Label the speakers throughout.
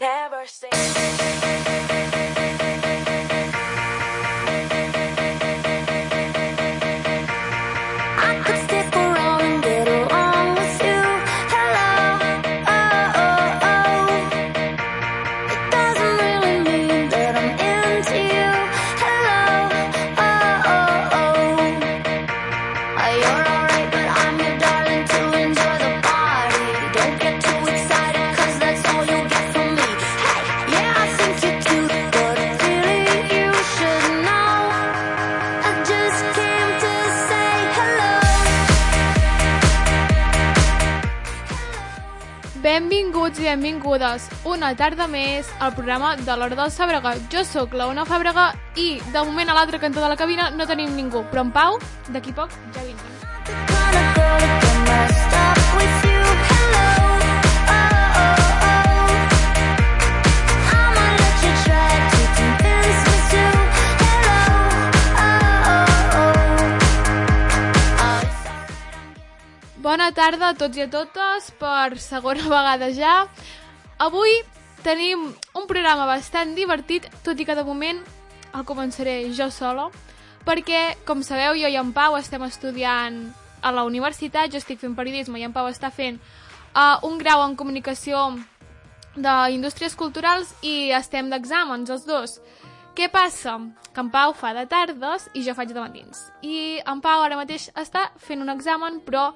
Speaker 1: Never say.
Speaker 2: Benvingudes una tarda més al programa de l'Hora del Fàbrega. Jo sóc la Ona Fàbrega i de moment a l'altre cantó de la cabina no tenim ningú, però en Pau, d'aquí poc, ja vindrà. Bona tarda a tots i a totes per segona vegada ja. Avui tenim un programa bastant divertit, tot i que de moment el començaré jo sola, perquè, com sabeu, jo i en Pau estem estudiant a la universitat, jo estic fent periodisme i en Pau està fent uh, un grau en comunicació d'indústries culturals i estem d'exàmens, els dos. Què passa? Que en Pau fa de tardes i jo faig de matins. I en Pau ara mateix està fent un examen, però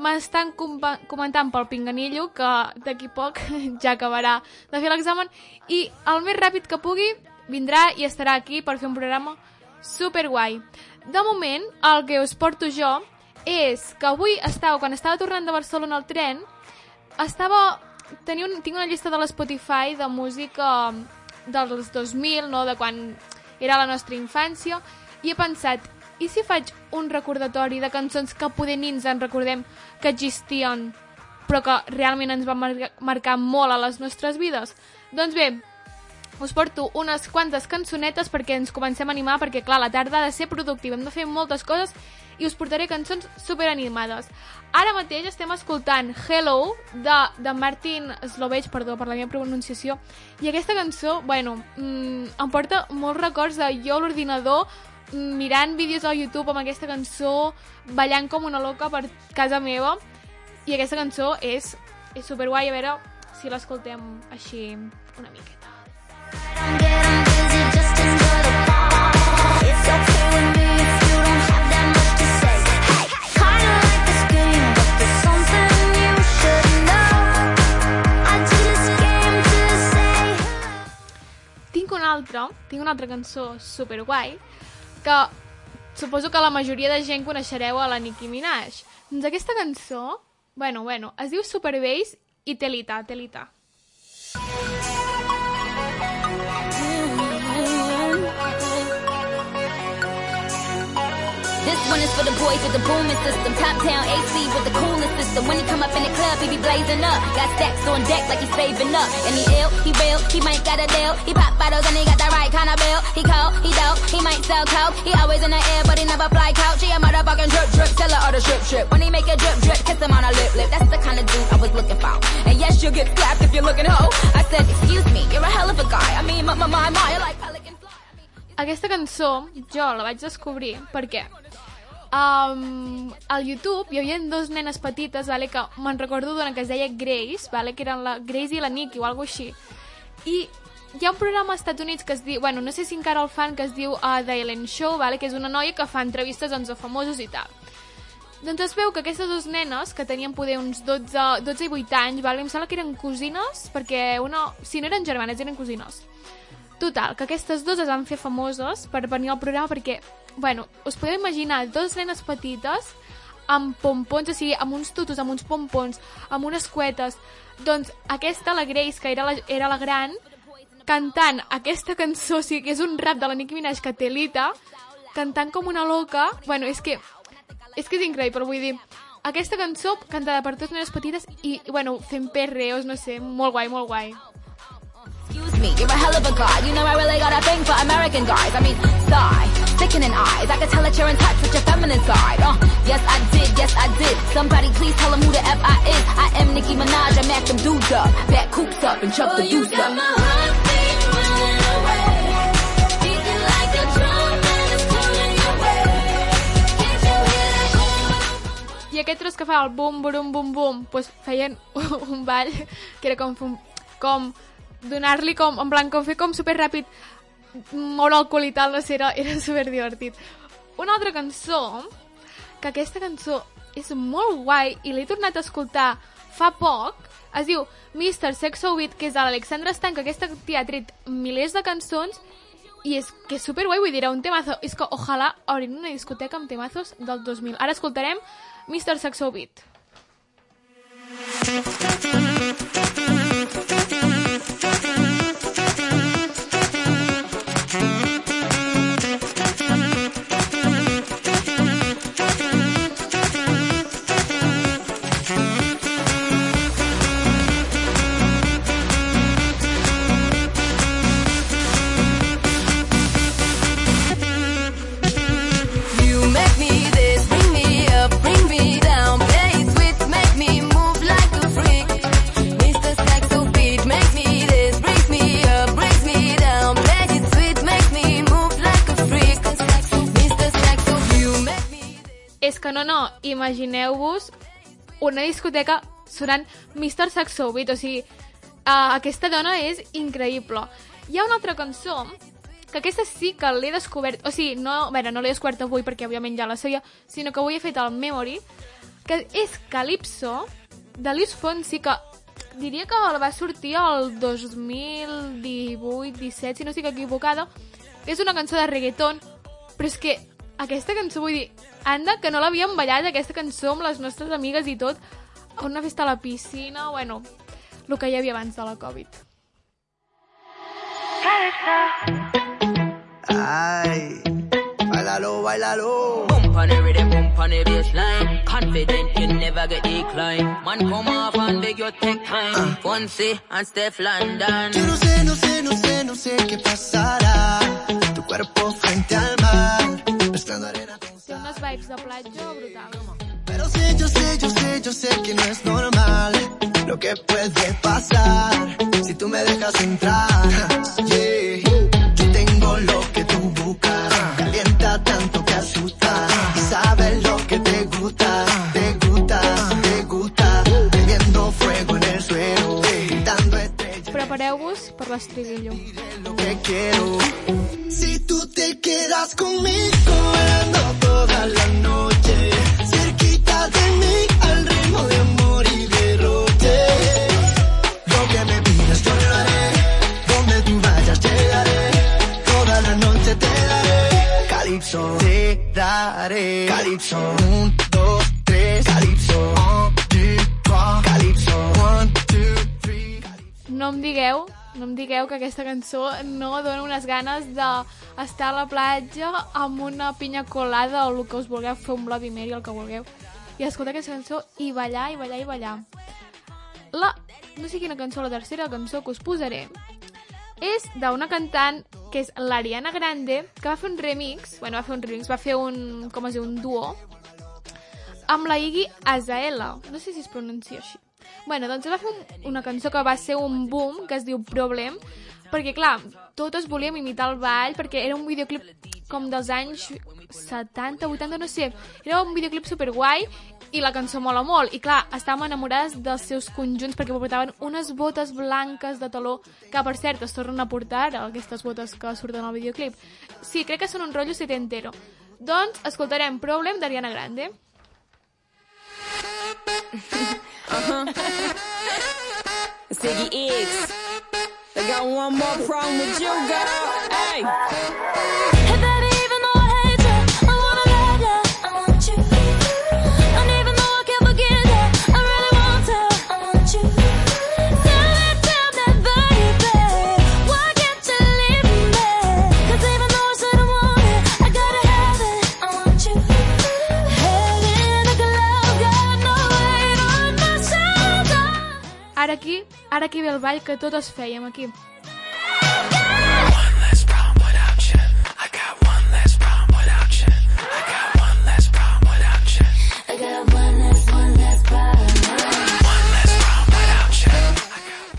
Speaker 2: m'estan comentant pel pinganillo que d'aquí poc ja acabarà de fer l'examen i el més ràpid que pugui vindrà i estarà aquí per fer un programa super guai. De moment, el que us porto jo és que avui estava, quan estava tornant de Barcelona al tren, estava... Tenia un, tinc una llista de l'Spotify de música dels 2000, no? de quan era la nostra infància, i he pensat, i si faig un recordatori de cançons que poder ni ens en recordem que existien, però que realment ens van mar marcar molt a les nostres vides? Doncs bé, us porto unes quantes cançonetes perquè ens comencem a animar, perquè clar, la tarda ha de ser productiva, hem de fer moltes coses i us portaré cançons super animades. Ara mateix estem escoltant Hello de, de Martin Slovech, perdó per la meva pronunciació, i aquesta cançó, bueno, mm, em porta molts records de jo a l'ordinador mirant vídeos al YouTube amb aquesta cançó, ballant com una loca per casa meva, i aquesta cançó és, és superguai, a veure si l'escoltem així una miqueta. Tinc una altra, tinc una altra cançó superguai que suposo que la majoria de gent coneixereu a la Nicki Minaj. Doncs aquesta cançó, bueno, bueno, es diu Super Bass i Telita, Telita.
Speaker 3: This one is for the boys with the booming system. Top down AC with the coolest system. When he come up in the club, he be blazing up. Got stacks on deck like he's saving up. And he ill, he real, he might got a deal. He pop bottles and he got the right kind of bill. He cold, he he might sell coke. He always in the air, but he never fly couch. He a motherfucking drip drip, tell her all the strip strip. When he make a drip drip, kiss him on a lip lip. That's the kind of dude I was looking for. And yes, you'll get slapped if you're looking hoe. I said, excuse me, you're a hell of a guy. I mean, my, my, my, my, like pelican fly.
Speaker 2: Aquesta cançó jo la vaig descobrir perquè um, al YouTube hi havia dos nenes petites vale, que me'n recordo d'una que es deia Grace, vale, que eren la Grace i la Nikki o alguna així. I hi ha un programa als Estats Units que es diu, bueno, no sé si encara el fan, que es diu uh, The Ellen Show, vale, que és una noia que fa entrevistes doncs, a famosos i tal. Doncs es veu que aquestes dues nenes, que tenien poder uns 12, 12 i 8 anys, vale, em sembla que eren cosines, perquè una... si no eren germanes, eren cosines. Total, que aquestes dues es van fer famoses per venir al programa perquè, bueno, us podeu imaginar dos nenes petites amb pompons, o sigui, amb uns tutus, amb uns pompons, amb unes cuetes. Doncs aquesta, la Grace, que era la, era la gran, cantant aquesta cançó, o sigui, que és un rap de la Nicki Minaj que té Lita, cantant com una loca, bueno, és que és que és increïble, vull dir, aquesta cançó cantada per dues nenes petites i, bueno, fent perreos, no sé, molt guai, molt guai.
Speaker 3: Excuse me, you're a hell of a guy. You know I really got a thing for American guys. I mean, sigh, sickening eyes. I can tell that you're in touch with your feminine side. Uh, yes, I did, yes, I did. Somebody please tell him who the F I is. I am Nicki Minaj, I mac them dudes up. Back coops up and chuck the deuce up.
Speaker 2: Aquest tros que fa el bum, bum, bum, bum, pues feien un ball que era com, com donar-li com, en plan, com fer com super ràpid, el cul i tal, no sé, era, era super divertit. Una altra cançó, que aquesta cançó és molt guai i l'he tornat a escoltar fa poc, es diu Mr. Sexo Beat, que és de l'Alexandra Stan, que aquesta tia ha tret milers de cançons i és que és super guai, vull dir, un temazo. És que ojalà obrin una discoteca amb temazos del 2000. Ara escoltarem Mr. Saxo Beat. Que no, no, imagineu-vos una discoteca sonant Mr. Saxo Beat, o sigui, uh, aquesta dona és increïble. Hi ha una altra cançó que aquesta sí que l'he descobert, o sigui, no, veure, no l'he descobert avui perquè òbviament ja la sabia, sinó que avui he fet el Memory, que és Calypso, de Luis Fonsi, que diria que el va sortir el 2018-17, si no estic equivocada, és una cançó de reggaeton, però és que aquesta cançó, vull dir, anda, que no l'havíem ballat, aquesta cançó, amb les nostres amigues i tot, a una festa a la piscina, bueno, el que hi havia abans de la Covid.
Speaker 4: Ay, bailalo, bailalo.
Speaker 5: Bump on the rhythm, bump on the baseline. Confident you never get decline. Man, come off and beg your take time. Fonzie and Steph London.
Speaker 4: Yo no sé, no sé, no sé, no sé qué pasará. Tu cuerpo frente al mar,
Speaker 2: Vibes de platja brutals.
Speaker 4: Pero sé, yo sé, yo sé, yo sé que no es normal lo que puede pasar si tú me dejas entrar. Yeah. Yo tengo lo que tú buscas, calienta tanto que asusta y sabes lo que te gusta, te gusta, te gusta, bebiendo fuego en el suelo, gritando estrellas
Speaker 2: Prepareu-vos per l'estribillo.
Speaker 4: lo que quiero. Si tú te quedas conmigo bailando toda la noche, cerquita de mí al ritmo de amor y derroche. Lo que me pidas yo lo haré, donde tú vayas llegaré, toda la noche te daré. Calipso, te daré. Calipso, un, dos, tres. Calipso, un, two. Calipso, one, two, three.
Speaker 2: No em digueu, digueu que aquesta cançó no dona unes ganes d'estar a la platja amb una pinya colada o el que us vulgueu fer un Bloody Mary, el que vulgueu, i escoltar aquesta cançó i ballar, i ballar, i ballar. La, no sé quina cançó, la tercera cançó que us posaré, és d'una cantant que és l'Ariana Grande, que va fer un remix, bueno, va fer un remix, va fer un, com es diu, un duo, amb la Iggy Azalea. No sé si es pronuncia així. Bueno, doncs va fer un, una cançó que va ser un boom, que es diu Problem, perquè, clar, totes volíem imitar el ball, perquè era un videoclip com dels anys 70, 80, no sé. Era un videoclip superguai i la cançó mola molt. I, clar, estàvem enamorades dels seus conjunts perquè portaven unes botes blanques de taló, que, per cert, es tornen a portar aquestes botes que surten al videoclip. Sí, crec que són un rotllo setentero. Doncs escoltarem Problem d'Ariana Grande.
Speaker 6: Ziggy X. I got one more problem with you, girl. Hey.
Speaker 2: ara aquí, ara aquí ve el ball que totes fèiem aquí.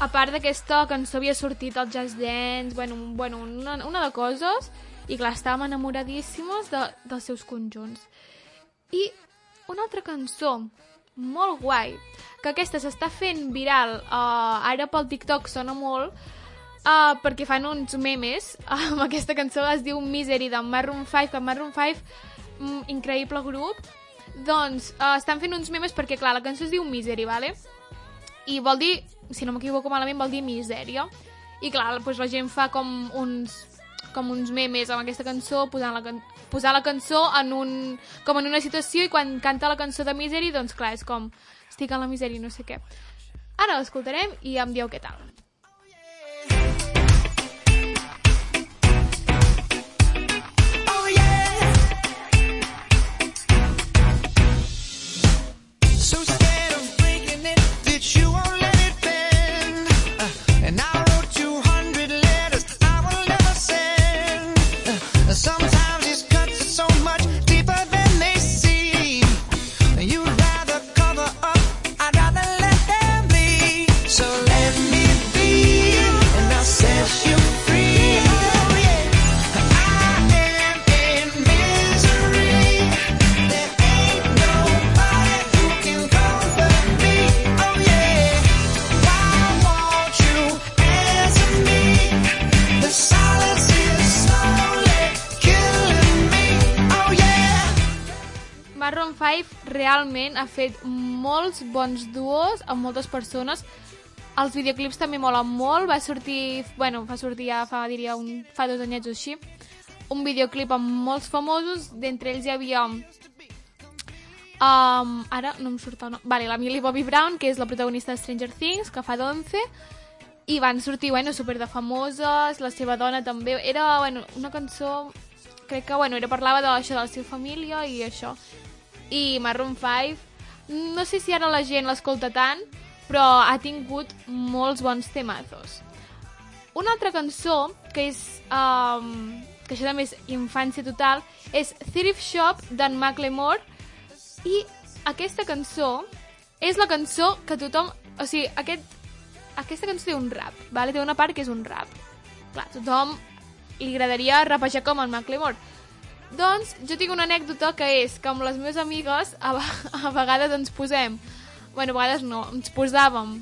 Speaker 4: A
Speaker 2: part d'aquesta cançó havia sortit el Jazz Dance, bueno, bueno una, una de coses, i clar, estàvem enamoradíssimes de, dels seus conjunts. I una altra cançó molt guai que aquesta s'està fent viral, uh, ara pel TikTok sona molt, uh, perquè fan uns memes amb aquesta cançó, es diu Misery de Maroon 5, que Maroon 5, mm, increïble grup, doncs uh, estan fent uns memes perquè, clar, la cançó es diu Misery, vale? i vol dir, si no m'equivoco malament, vol dir misèria. I clar, doncs la gent fa com uns com uns memes amb aquesta cançó, posant la, posar la cançó en un, com en una situació i quan canta la cançó de Misery, doncs clar, és com estic en la misèria no sé què. Ara l'escoltarem i em dieu què tal. Realment ha fet molts bons duos amb moltes persones. Els videoclips també molen molt. Va sortir, bueno, va sortir ja fa, diria, un, fa dos anyets o així, un videoclip amb molts famosos. D'entre ells hi havia... Um, ara no em surt el nom. Vale, la Millie Bobby Brown, que és la protagonista de Stranger Things, que fa d'11, i van sortir, bueno, super de famoses, la seva dona també. Era, bueno, una cançó... Crec que, bueno, era parlava d'això de la seva família i això i Maroon 5 no sé si ara la gent l'escolta tant però ha tingut molts bons temazos. Una altra cançó que és um, que això també és infància total és Thrift Shop d'en Macklemore. I aquesta cançó és la cançó que tothom o sigui, aquest, aquesta cançó té un rap vale? té una part que és un rap. Clar, tothom li agradaria rapejar com el Macklemore doncs jo tinc una anècdota que és que amb les meves amigues a, a vegades ens posem... Bueno, a vegades no, ens posàvem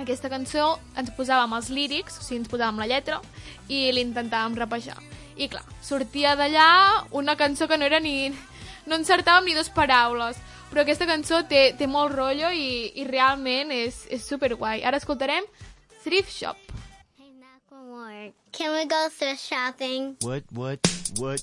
Speaker 2: aquesta cançó, ens posàvem els lírics, o sigui, ens posàvem la lletra, i l'intentàvem rapejar. I clar, sortia d'allà una cançó que no era ni... No encertàvem ni dues paraules. Però aquesta cançó té, té molt rotllo i, i realment és, és superguai. Ara escoltarem Thrift Shop.
Speaker 7: Hey, Macklemore, can we go thrift shopping?
Speaker 8: What, what, what,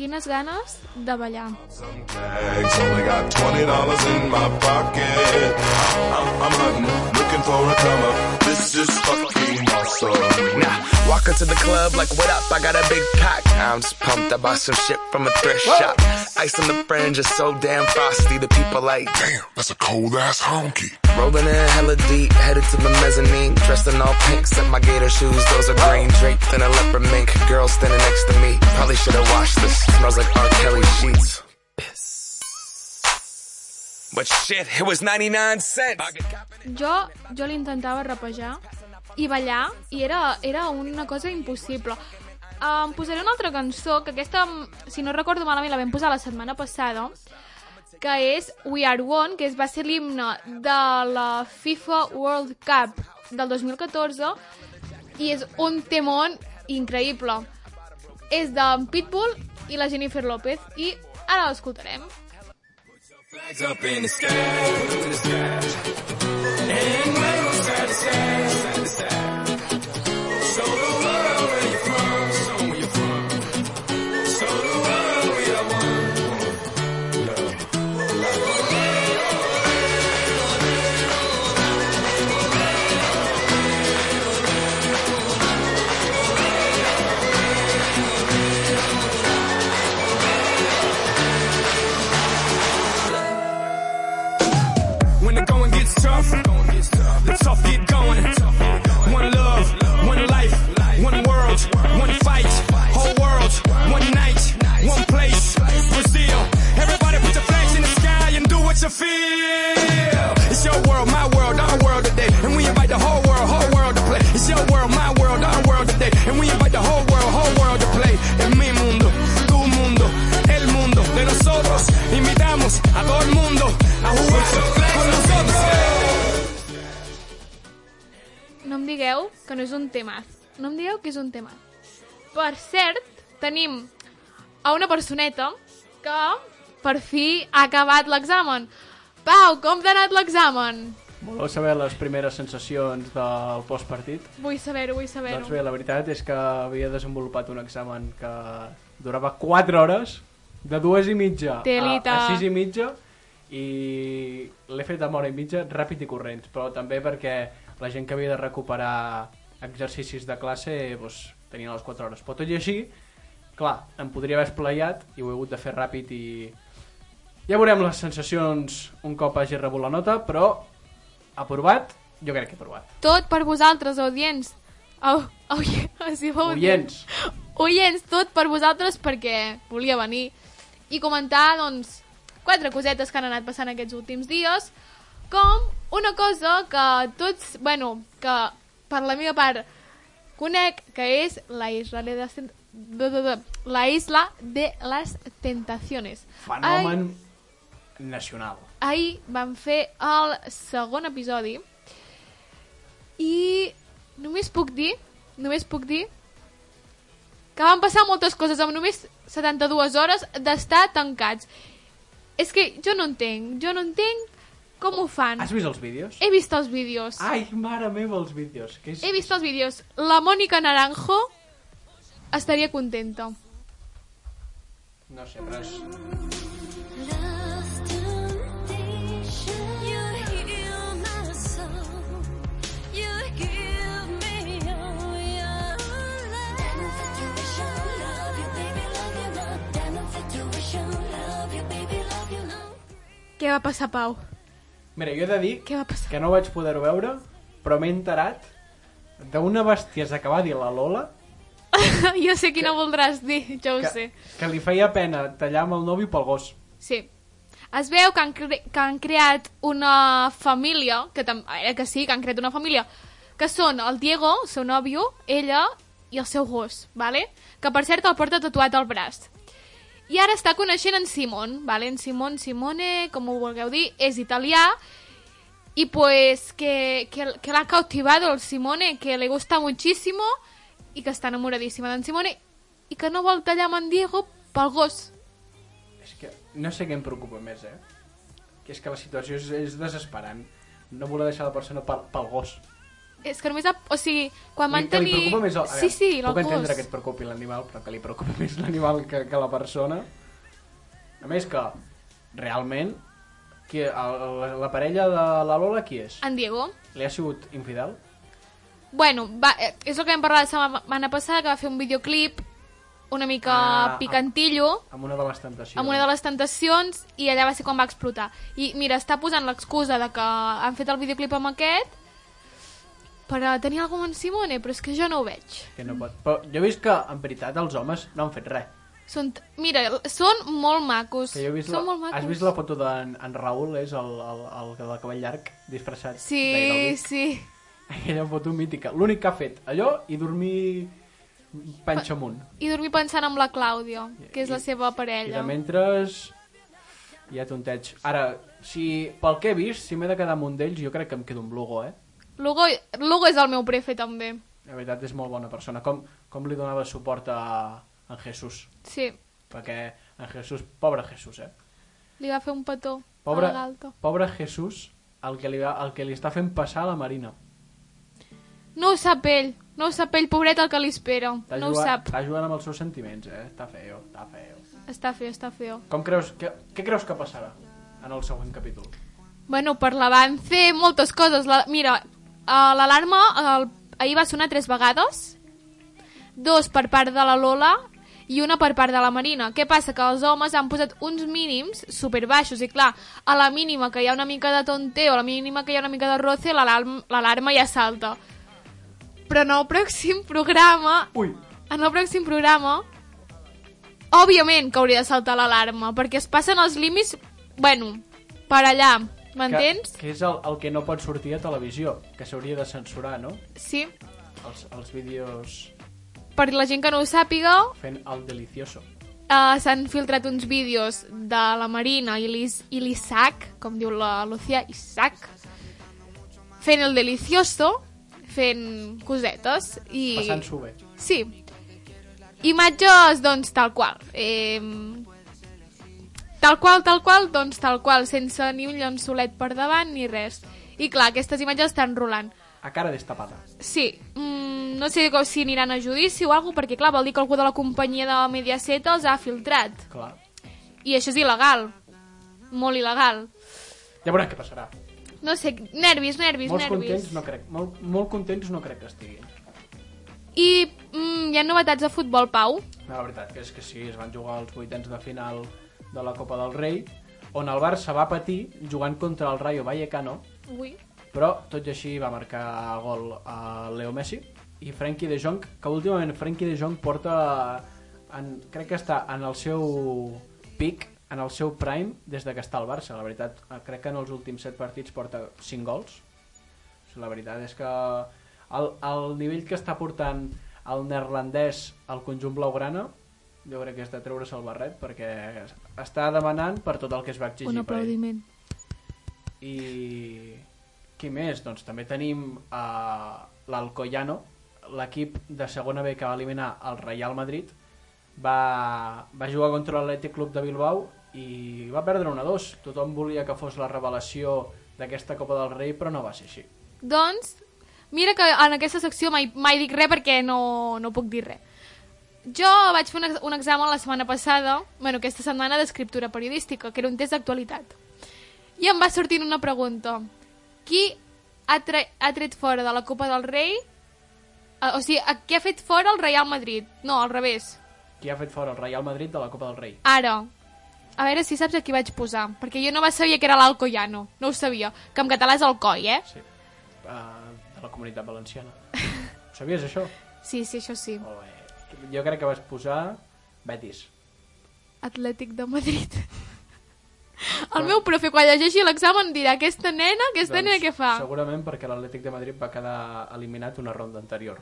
Speaker 2: Quines ganes de ballar.
Speaker 9: bags. Only got twenty dollars in my pocket. I'm, I'm hunting, looking for a come up. This is fucking awesome.
Speaker 10: Now, walk into the club like, what up? I got a big pack. I'm just pumped. I bought some shit from a thrift shop. Ice on the fringe is so damn frosty. The people like,
Speaker 9: Damn, that's a cold ass honky.
Speaker 10: rolling in hella deep, headed to the mezzanine. Dressed in all pink, set my gator shoes. Those are green draped in a leopard mink. Girl standing next to me. Probably should have washed this. Smells like R. Kelly sheets. But shit, it was 99 cents.
Speaker 2: Jo, jo l'intentava rapejar i ballar i era, era una cosa impossible. Em posaré una altra cançó, que aquesta, si no recordo malament, la vam posar la setmana passada, que és We Are One, que es va ser l'himne de la FIFA World Cup del 2014 i és un temón increïble. És d'en Pitbull i la Jennifer López i ara l'escoltarem.
Speaker 9: Flags up in the sky, in the sky. And feel. It's your world, my world, our world today. And we invite the whole world, whole world to play. It's your world, my world, our world today. And we invite the
Speaker 11: whole world, whole world to play. En mi mundo, tu mundo, el mundo de nosotros. Invitamos a todo el mundo a jugar con nosotros.
Speaker 2: No em digueu que no és un tema. No em digueu que és un tema. Per cert, tenim a una personeta que per fi ha acabat l'examen. Pau, com t'ha anat l'examen?
Speaker 12: Voleu saber les primeres sensacions del postpartit?
Speaker 2: Vull saber-ho, vull saber-ho.
Speaker 12: Doncs bé, la veritat és que havia desenvolupat un examen que durava 4 hores, de dues i mitja a,
Speaker 2: Telita.
Speaker 12: a 6 i mitja, i l'he fet amb hora i mitja ràpid i corrents, però també perquè la gent que havia de recuperar exercicis de classe doncs, tenia les 4 hores. Però tot i així, clar, em podria haver esplayat i ho he hagut de fer ràpid i ja veurem les sensacions un cop hagi rebut la nota, però aprovat, jo crec que aprovat.
Speaker 2: Tot per vosaltres, audients. Au, au, si fou
Speaker 12: Oients.
Speaker 2: Oients, tot per vosaltres perquè volia venir i comentar, doncs, quatre cosetes que han anat passant aquests últims dies, com una cosa que tots, bueno, que per la meva part conec, que és la isla de les, de, de, de, la isla de les tentaciones.
Speaker 12: Fenomen nacional.
Speaker 2: ahir vam fer el segon episodi i només puc dir, només puc dir que van passar moltes coses amb només 72 hores d'estar tancats. És que jo no entenc, jo no entenc com ho fan.
Speaker 12: Has vist els vídeos?
Speaker 2: He vist els vídeos.
Speaker 12: Ai, mare meva, els vídeos. Que és...
Speaker 2: He vist els vídeos. La Mònica Naranjo estaria contenta.
Speaker 12: No sé, però és...
Speaker 2: Què va passar, Pau?
Speaker 12: Mira, jo he de dir
Speaker 2: Què va passar?
Speaker 12: que no vaig poder-ho veure, però m'he enterat d'una bestiesa que va dir la Lola
Speaker 2: jo sé quina voldràs dir, jo ho
Speaker 12: que,
Speaker 2: sé.
Speaker 12: que li feia pena tallar amb el nòvio pel gos.
Speaker 2: Sí. Es veu que han, cre que han creat una família, que, eh, que sí, que han creat una família, que són el Diego, el seu nòvio, ella i el seu gos, vale? que per cert el porta tatuat al braç. I ara està coneixent en Simon, vale? en Simon Simone, com ho vulgueu dir, és italià, y pues que, que, que la ha cautivado el Simone, que le gusta muchísimo i que està enamoradíssima d'en Simone i que no vol tallar amb en Diego pel gos.
Speaker 12: És que no sé què em preocupa més, eh? Que és que la situació és, és desesperant. No voler deixar la persona pel, pel gos.
Speaker 2: És que només... Ha... O sigui, quan van
Speaker 12: que li
Speaker 2: tenir...
Speaker 12: preocupa més a
Speaker 2: Sí,
Speaker 12: veure,
Speaker 2: sí, el
Speaker 12: Puc entendre
Speaker 2: gos.
Speaker 12: que et preocupi l'animal, però que li preocupa més l'animal que, que la persona. A més que, realment, qui, el, la, la parella de la Lola qui és?
Speaker 2: En Diego.
Speaker 12: Li ha sigut infidel?
Speaker 2: Bueno, va, eh, és el que vam parlar la setmana passada, que va fer un videoclip una mica
Speaker 12: Ah,
Speaker 2: picantillo,
Speaker 12: Amb una de les tentacions.
Speaker 2: amb una de les tentacions, i allà va ser quan va explotar. I mira, està posant l'excusa de que han fet el videoclip amb aquest per tenir alguna amb en Simone, però és que jo no ho veig.
Speaker 12: Que no pot. Però jo he vist que, en veritat, els homes no han fet res.
Speaker 2: Són, mira, són molt macos.
Speaker 12: Que jo he vist
Speaker 2: són
Speaker 12: la,
Speaker 2: molt macos.
Speaker 12: has vist la foto d'en en Raül, és el, el, el, el de cabell llarg, disfressat
Speaker 2: Sí, sí.
Speaker 12: Aquella foto mítica. L'únic que ha fet allò i dormir panxa amunt.
Speaker 2: I dormir pensant en la Clàudia, que és la seva
Speaker 12: I
Speaker 2: parella.
Speaker 12: de mentres hi ha tonteig. Ara, si pel que he vist, si m'he de quedar amb un d'ells, jo crec que em quedo amb Lugo, eh?
Speaker 2: Lugo, Lugo és el meu prefe, també.
Speaker 12: La veritat és molt bona persona. Com, com li donava suport a en Jesús?
Speaker 2: Sí,
Speaker 12: Perquè en Jesús, pobre Jesús, eh?
Speaker 2: li va fer un petó
Speaker 12: Pobre,
Speaker 2: a la galta.
Speaker 12: pobre Jesús, el que, li va, el que li està fent passar a la Marina.
Speaker 2: No ho sap ell, no ho sap ell, pobret el que li espera. No ho
Speaker 12: jugant,
Speaker 2: sap.
Speaker 12: Està jugant amb els seus sentiments, eh? Està feo, està feo.
Speaker 2: Està feo, està feo.
Speaker 12: Com creus, què, què creus que passarà en el següent capítol?
Speaker 2: Bueno, per l'avance, moltes coses. La, mira, uh, l'alarma el, ahir va sonar tres vegades, dos per part de la Lola i una per part de la Marina. Què passa? Que els homes han posat uns mínims super baixos i clar, a la mínima que hi ha una mica de tonteo, a la mínima que hi ha una mica de roce, l'alarm- l'alarma ja salta. Però en el pròxim programa...
Speaker 12: Ui!
Speaker 2: En el pròxim programa, òbviament que hauria de saltar l'alarma, perquè es passen els límits, bueno, per allà, m'entens?
Speaker 12: Que, que és el, el que no pot sortir a televisió, que s'hauria de censurar, no?
Speaker 2: Sí,
Speaker 12: Els, els vídeos
Speaker 2: per la gent que no ho sàpiga,
Speaker 12: fent el delicioso.
Speaker 2: uh, s'han filtrat uns vídeos de la Marina i l'Is- i l'Isaac, com diu la Lucía, Isaac, fent el delicioso, fent cosetes. I...
Speaker 12: Passant-s'ho bé.
Speaker 2: Sí. Imatges, doncs, tal qual. Eh, tal qual, tal qual, doncs tal qual, sense ni un llençolet per davant ni res. I clar, aquestes imatges estan rolant.
Speaker 12: A cara destapada.
Speaker 2: Sí, mm, no sé com si aniran a judici o alguna perquè clar, vol dir que algú de la companyia de Mediaset els ha filtrat.
Speaker 12: Clar.
Speaker 2: I això és il·legal. Molt il·legal.
Speaker 12: Ja veurem què passarà.
Speaker 2: No sé, nervis, nervis,
Speaker 12: Molts
Speaker 2: nervis.
Speaker 12: contents no crec, molt, molt contents no crec que estiguin.
Speaker 2: I mm, hi ha novetats de futbol, Pau?
Speaker 12: No, la veritat que és que sí, es van jugar els vuitens de final de la Copa del Rei, on el Barça va patir jugant contra el Rayo Vallecano,
Speaker 2: Ui.
Speaker 12: però tot i així va marcar gol a Leo Messi i Frenkie de Jong, que últimament Frenkie de Jong porta, en, crec que està en el seu pic, en el seu prime, des de que està al Barça. La veritat, crec que en els últims set partits porta 5 gols. La veritat és que el, el nivell que està portant el neerlandès al conjunt blaugrana jo crec que és de treure's el barret perquè està demanant per tot el que es va exigir
Speaker 2: Un
Speaker 12: per ell.
Speaker 2: aplaudiment.
Speaker 12: I qui més? Doncs també tenim uh, l'Alcoyano, l'equip de segona B que va eliminar el Real Madrid. Va, va jugar contra l'Atlètic Club de Bilbao i va perdre 1-2. Tothom volia que fos la revelació d'aquesta Copa del Rei, però no va ser així.
Speaker 2: Doncs, mira que en aquesta secció mai, mai dic res perquè no, no puc dir res. Jo vaig fer un, un examen la setmana passada, bueno, aquesta setmana d'escriptura periodística, que era un test d'actualitat. I em va sortir una pregunta. Qui ha, tre ha tret fora de la Copa del Rei... eh, o sigui, a qui ha fet fora el Real Madrid? No, al revés.
Speaker 12: Qui ha fet fora el Real Madrid de la Copa del Rei?
Speaker 2: Ara, a veure si saps a qui vaig posar, perquè jo no va sabia que era l'Alcoyano, no ho sabia, que en català és Alcoi, eh?
Speaker 12: Sí. Uh, de la Comunitat Valenciana. Sabies, això?
Speaker 2: Sí, sí, això sí.
Speaker 12: Molt bé. Jo crec que vas posar Betis.
Speaker 2: Atlètic de Madrid. El meu profe, quan llegeixi l'examen, dirà aquesta nena, aquesta
Speaker 12: Doncs,
Speaker 2: nena què fa?
Speaker 12: Segurament perquè l'Atlètic de Madrid va quedar eliminat una ronda anterior.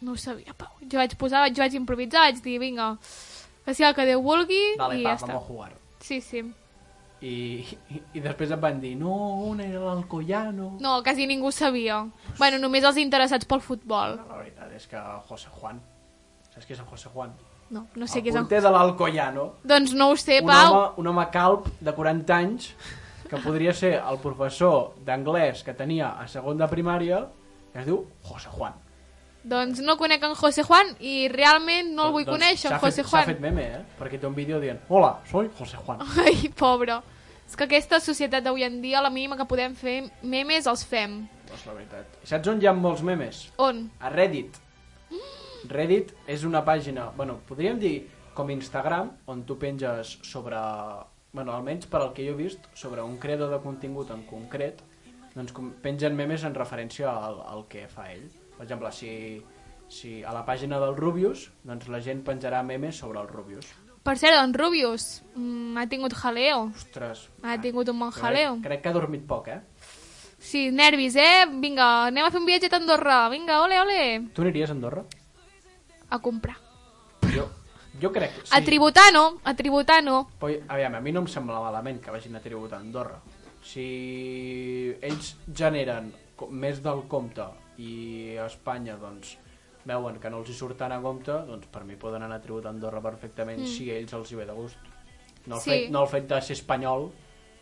Speaker 2: No ho sabia, Pau. Jo vaig posar, jo vaig improvisar, vaig dir, vinga, que sigui el que Déu vulgui
Speaker 12: Vale,
Speaker 2: i
Speaker 12: va,
Speaker 2: ja està.
Speaker 12: vamos a jugar.
Speaker 2: Sí, sí.
Speaker 12: I, i, i després em van dir, no, on era l'Alcoyano?
Speaker 2: No, quasi ningú sabia. Bueno, només els interessats pel futbol.
Speaker 12: La veritat és que José Juan, saps qui és el José Juan?
Speaker 2: No, no sé
Speaker 12: el
Speaker 2: qui és el...
Speaker 12: porter de l'Alcoyano,
Speaker 2: Doncs no ho sé,
Speaker 12: un
Speaker 2: Pau.
Speaker 12: home, un home calp de 40 anys que podria ser el professor d'anglès que tenia a segon de primària que es diu José Juan.
Speaker 2: Doncs no conec en José Juan i realment no el vull
Speaker 12: Doncs
Speaker 2: conèixer, en José
Speaker 12: fet,
Speaker 2: Juan.
Speaker 12: S'ha fet meme, eh? Perquè té un vídeo dient Hola, soy José Juan.
Speaker 2: Ai, pobre. És que aquesta societat d'avui en dia, la mínima que podem fer memes els fem.
Speaker 12: Doncs la veritat. I saps on hi ha molts memes?
Speaker 2: On?
Speaker 12: A Reddit. Reddit és una pàgina, bueno, podríem dir com Instagram, on tu penges sobre, bueno, almenys per al que jo he vist, sobre un creador de contingut en concret, doncs pengen memes en referència al, al que fa ell. Per exemple, si, si a la pàgina del Rubius, doncs la gent penjarà memes sobre el Rubius.
Speaker 2: Per cert, en Rubius mm, ha tingut jaleo.
Speaker 12: Ostres,
Speaker 2: Ha tingut un bon jaleo.
Speaker 12: crec, crec que ha dormit poc, eh?
Speaker 2: Sí, nervis, eh? Vinga, anem a fer un viatge a Andorra. Vinga, ole, ole.
Speaker 12: Tu aniries a Andorra?
Speaker 2: A comprar.
Speaker 12: Jo, jo crec que sí.
Speaker 2: A tributar no, a tributar no.
Speaker 12: Però, aviam, a mi no em sembla malament que vagin a tributar a Andorra. Si ells generen més del compte i a Espanya doncs, veuen que no els hi surten a compte, doncs per mi poden anar a tributar a Andorra perfectament
Speaker 2: Mm.
Speaker 12: si a ells els hi ve de gust. No el,
Speaker 2: Sí.
Speaker 12: fet, no el fet de ser espanyol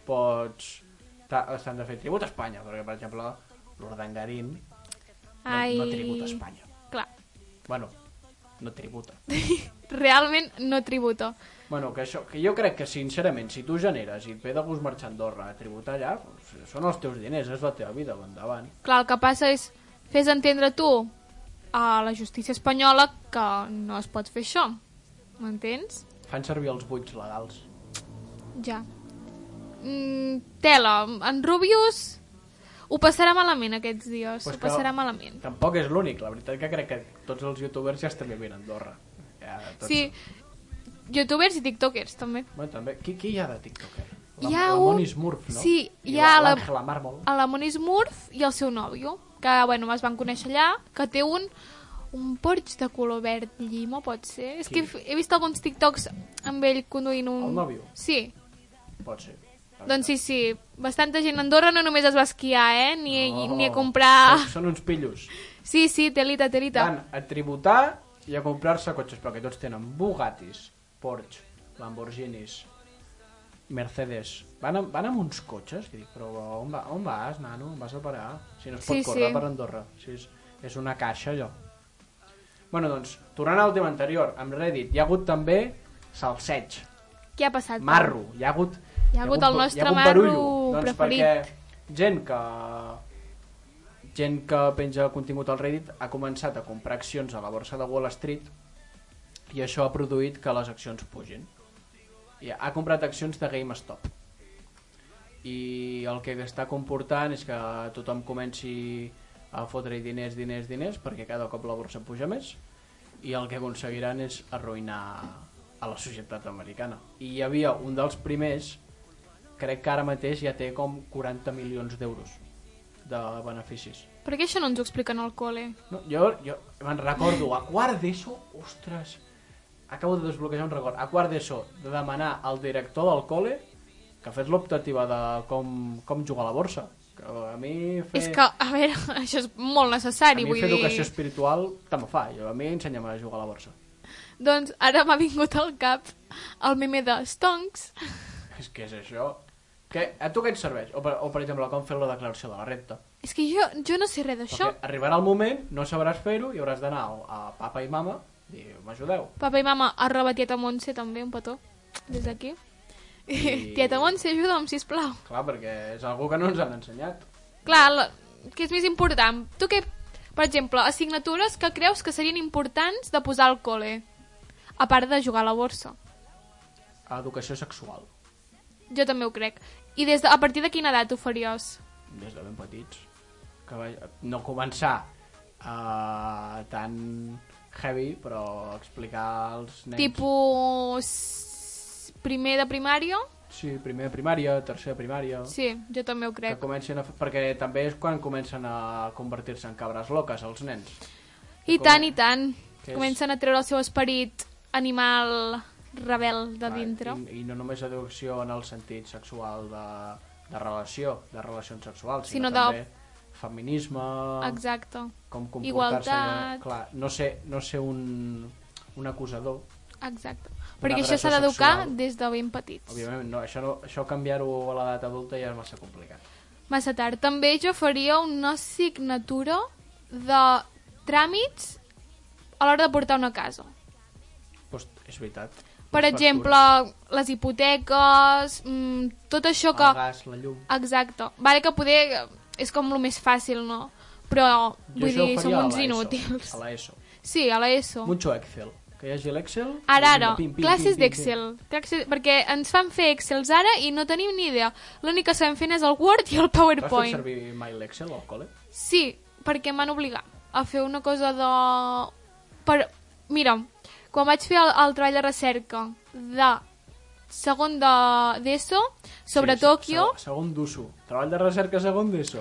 Speaker 12: pots... S'han de fer tribut a Espanya, perquè per exemple l'Urdangarín no,
Speaker 2: Ai.
Speaker 12: no tributa a Espanya.
Speaker 2: Clar,
Speaker 12: Bueno, no tributa.
Speaker 2: realment no tributo.
Speaker 12: Bueno, que, això, que jo crec que sincerament, si tu generes i et ve de gust marxar a Andorra a tributar allà, doncs, són els teus diners, és la teva vida, va endavant.
Speaker 2: Clar, el que passa és fes entendre tu a la justícia espanyola que no es pot fer això. M'entens?
Speaker 12: Fan servir els buits legals.
Speaker 2: Ja. Mm, tela, en Rubius ho passarà malament aquests dies,
Speaker 12: Pues
Speaker 2: ho passarà malament.
Speaker 12: Tampoc és l'únic, la veritat que crec que tots els youtubers ja estan vivint a Andorra. Ja, tots...
Speaker 2: Sí, youtubers i tiktokers també.
Speaker 12: Bueno, també. Qui, qui hi ha de tiktoker? La,
Speaker 2: Hi ha
Speaker 12: la
Speaker 2: un-
Speaker 12: Moni Smurf, no?
Speaker 2: Sí,
Speaker 12: I
Speaker 2: hi ha la-
Speaker 12: Mármol.
Speaker 2: A la Moniz Murph i el seu nòvio, que bueno, es van conèixer allà, que té un un Porsche de color verd llima, pot ser? És
Speaker 12: Qui?
Speaker 2: que he, he vist alguns tiktoks amb ell conduint un...
Speaker 12: El nòvio?
Speaker 2: Sí,
Speaker 12: Pot ser.
Speaker 2: Doncs sí, sí. Bastanta gent a Andorra no només es va esquiar, eh? Ni,
Speaker 12: No.
Speaker 2: ni a comprar...
Speaker 12: Són, són uns pillos.
Speaker 2: Sí, sí, telita, telita.
Speaker 12: Van a tributar i a comprar-se cotxes, perquè tots tenen Bugattis, Porsche, Lamborghinis, Mercedes. Van, amb, van amb uns cotxes, que dic, però on, va, on vas, nano? On vas a parar? Si no es pot
Speaker 2: Sí,
Speaker 12: córrer
Speaker 2: sí.
Speaker 12: per Andorra. Si és, és una caixa, allò. Bueno, doncs, tornant al tema anterior, amb Reddit hi ha hagut també salseig,
Speaker 2: Què ha passat?
Speaker 12: Marro, hi ha hagut...
Speaker 2: Hi ha hagut el nostre
Speaker 12: hi ha hagut
Speaker 2: marro
Speaker 12: barullo. doncs
Speaker 2: preferit.
Speaker 12: Perquè gent que gent que penja contingut al Reddit ha començat a comprar accions a la borsa de Wall Street i això ha produït que les accions pugin. I ha comprat accions de GameStop. I el que està comportant és que tothom comenci a fotre diners, diners, diners, perquè cada cop la borsa puja més, i el que aconseguiran és arruïnar a la societat americana. I hi havia un dels primers, crec que ara mateix ja té com 40 milions d'euros de beneficis.
Speaker 2: Per què això no ens ho expliquen al col·le?
Speaker 12: No, jo, jo me'n recordo, a quart d'ESO, ostres, acabo de desbloquejar un record, a quart d'ESO, de demanar al director del col·le que fes l'optativa de com, com jugar a la borsa. Que a mi fer,
Speaker 2: És que, a veure, això és molt
Speaker 12: a
Speaker 2: necessari,
Speaker 12: mi
Speaker 2: vull
Speaker 12: fer
Speaker 2: dir...
Speaker 12: educació espiritual tant me fa. Jo, a mi ensenya'm a jugar a la borsa.
Speaker 2: Doncs ara m'ha vingut al cap el meme de Stonks.
Speaker 12: És que és això. Que, a tu què et serveix? O per, o, per exemple, com fer la declaració de la renta.
Speaker 2: És que jo, jo no sé res d'això.
Speaker 12: Perquè arribarà el moment, no sabràs fer-ho i hauràs d'anar a papa i mama i dir, m'ajudeu.
Speaker 2: Papa i mama, arroba tieta Montse també, un petó, des d'aquí.
Speaker 12: I-
Speaker 2: tieta Montse, ajuda'm, sisplau.
Speaker 12: Clar, perquè és algú que no ens han ensenyat.
Speaker 2: Clar, la, què és més important? Tu què, per exemple, assignatures que creus que serien importants de posar al col·le? A part de jugar a la borsa.
Speaker 12: Educació sexual,
Speaker 2: Jo també ho crec. I des de, a partir de quina edat ho faries?
Speaker 12: des de ben petits. Que va, no començar uh, tan heavy, però explicar als nens...
Speaker 2: Tipus primer de primària?
Speaker 12: Sí, primer de primària, tercer de primària...
Speaker 2: Sí, jo també ho
Speaker 12: Que
Speaker 2: crec.
Speaker 12: comencin a, fer- perquè també és quan comencen a convertir-se en cabres loques els nens.
Speaker 2: I tant, i tant.
Speaker 12: Que és-
Speaker 2: Comencen a treure el seu esperit animal rebel de dintre.
Speaker 12: I, I no només educació en el sentit sexual de, de relació, de relacions sexuals,
Speaker 2: Sinó
Speaker 12: sinó,
Speaker 2: de-
Speaker 12: també feminisme,
Speaker 2: Exacte.
Speaker 12: com comportar-se...
Speaker 2: Igualtat.
Speaker 12: Clar, no ser, no ser un, un acusador,
Speaker 2: Exacte. Perquè això s'ha d'educar des de ben petits.
Speaker 12: òbviament. No, això, no, això canviar-ho a l'edat adulta ja és massa complicat.
Speaker 2: Massa tard. També jo faria una assignatura de tràmits a l'hora de portar una casa.
Speaker 12: Pues, és veritat.
Speaker 2: Per exemple, les hipoteques, mm, tot això que...
Speaker 12: El gas, la llum...
Speaker 2: Exacte. Vale que poder és com el més fàcil, no? Però,
Speaker 12: Jo
Speaker 2: vull dir, som uns inútils.
Speaker 12: A l'ESO.
Speaker 2: Sí, a l'ESO.
Speaker 12: Mucho Excel. Que hi hagi l'Excel...
Speaker 2: Ara, ara,
Speaker 12: pim, pim,
Speaker 2: classes d'Excel. Perquè ens fan fer Excels ara i no tenim ni idea. L'únic que sabem fent és el Word i el
Speaker 12: Has fet
Speaker 2: PowerPoint.
Speaker 12: servir mai l'Excel al col·le?
Speaker 2: Sí, perquè m'han obligat a fer una cosa de... Per... Mira, quan vaig fer el, el treball de recerca de segon de d'ESO sobre
Speaker 12: Sí,
Speaker 2: Tòquio,
Speaker 12: se- Segon d'USO. Treball de recerca segon d'ESO.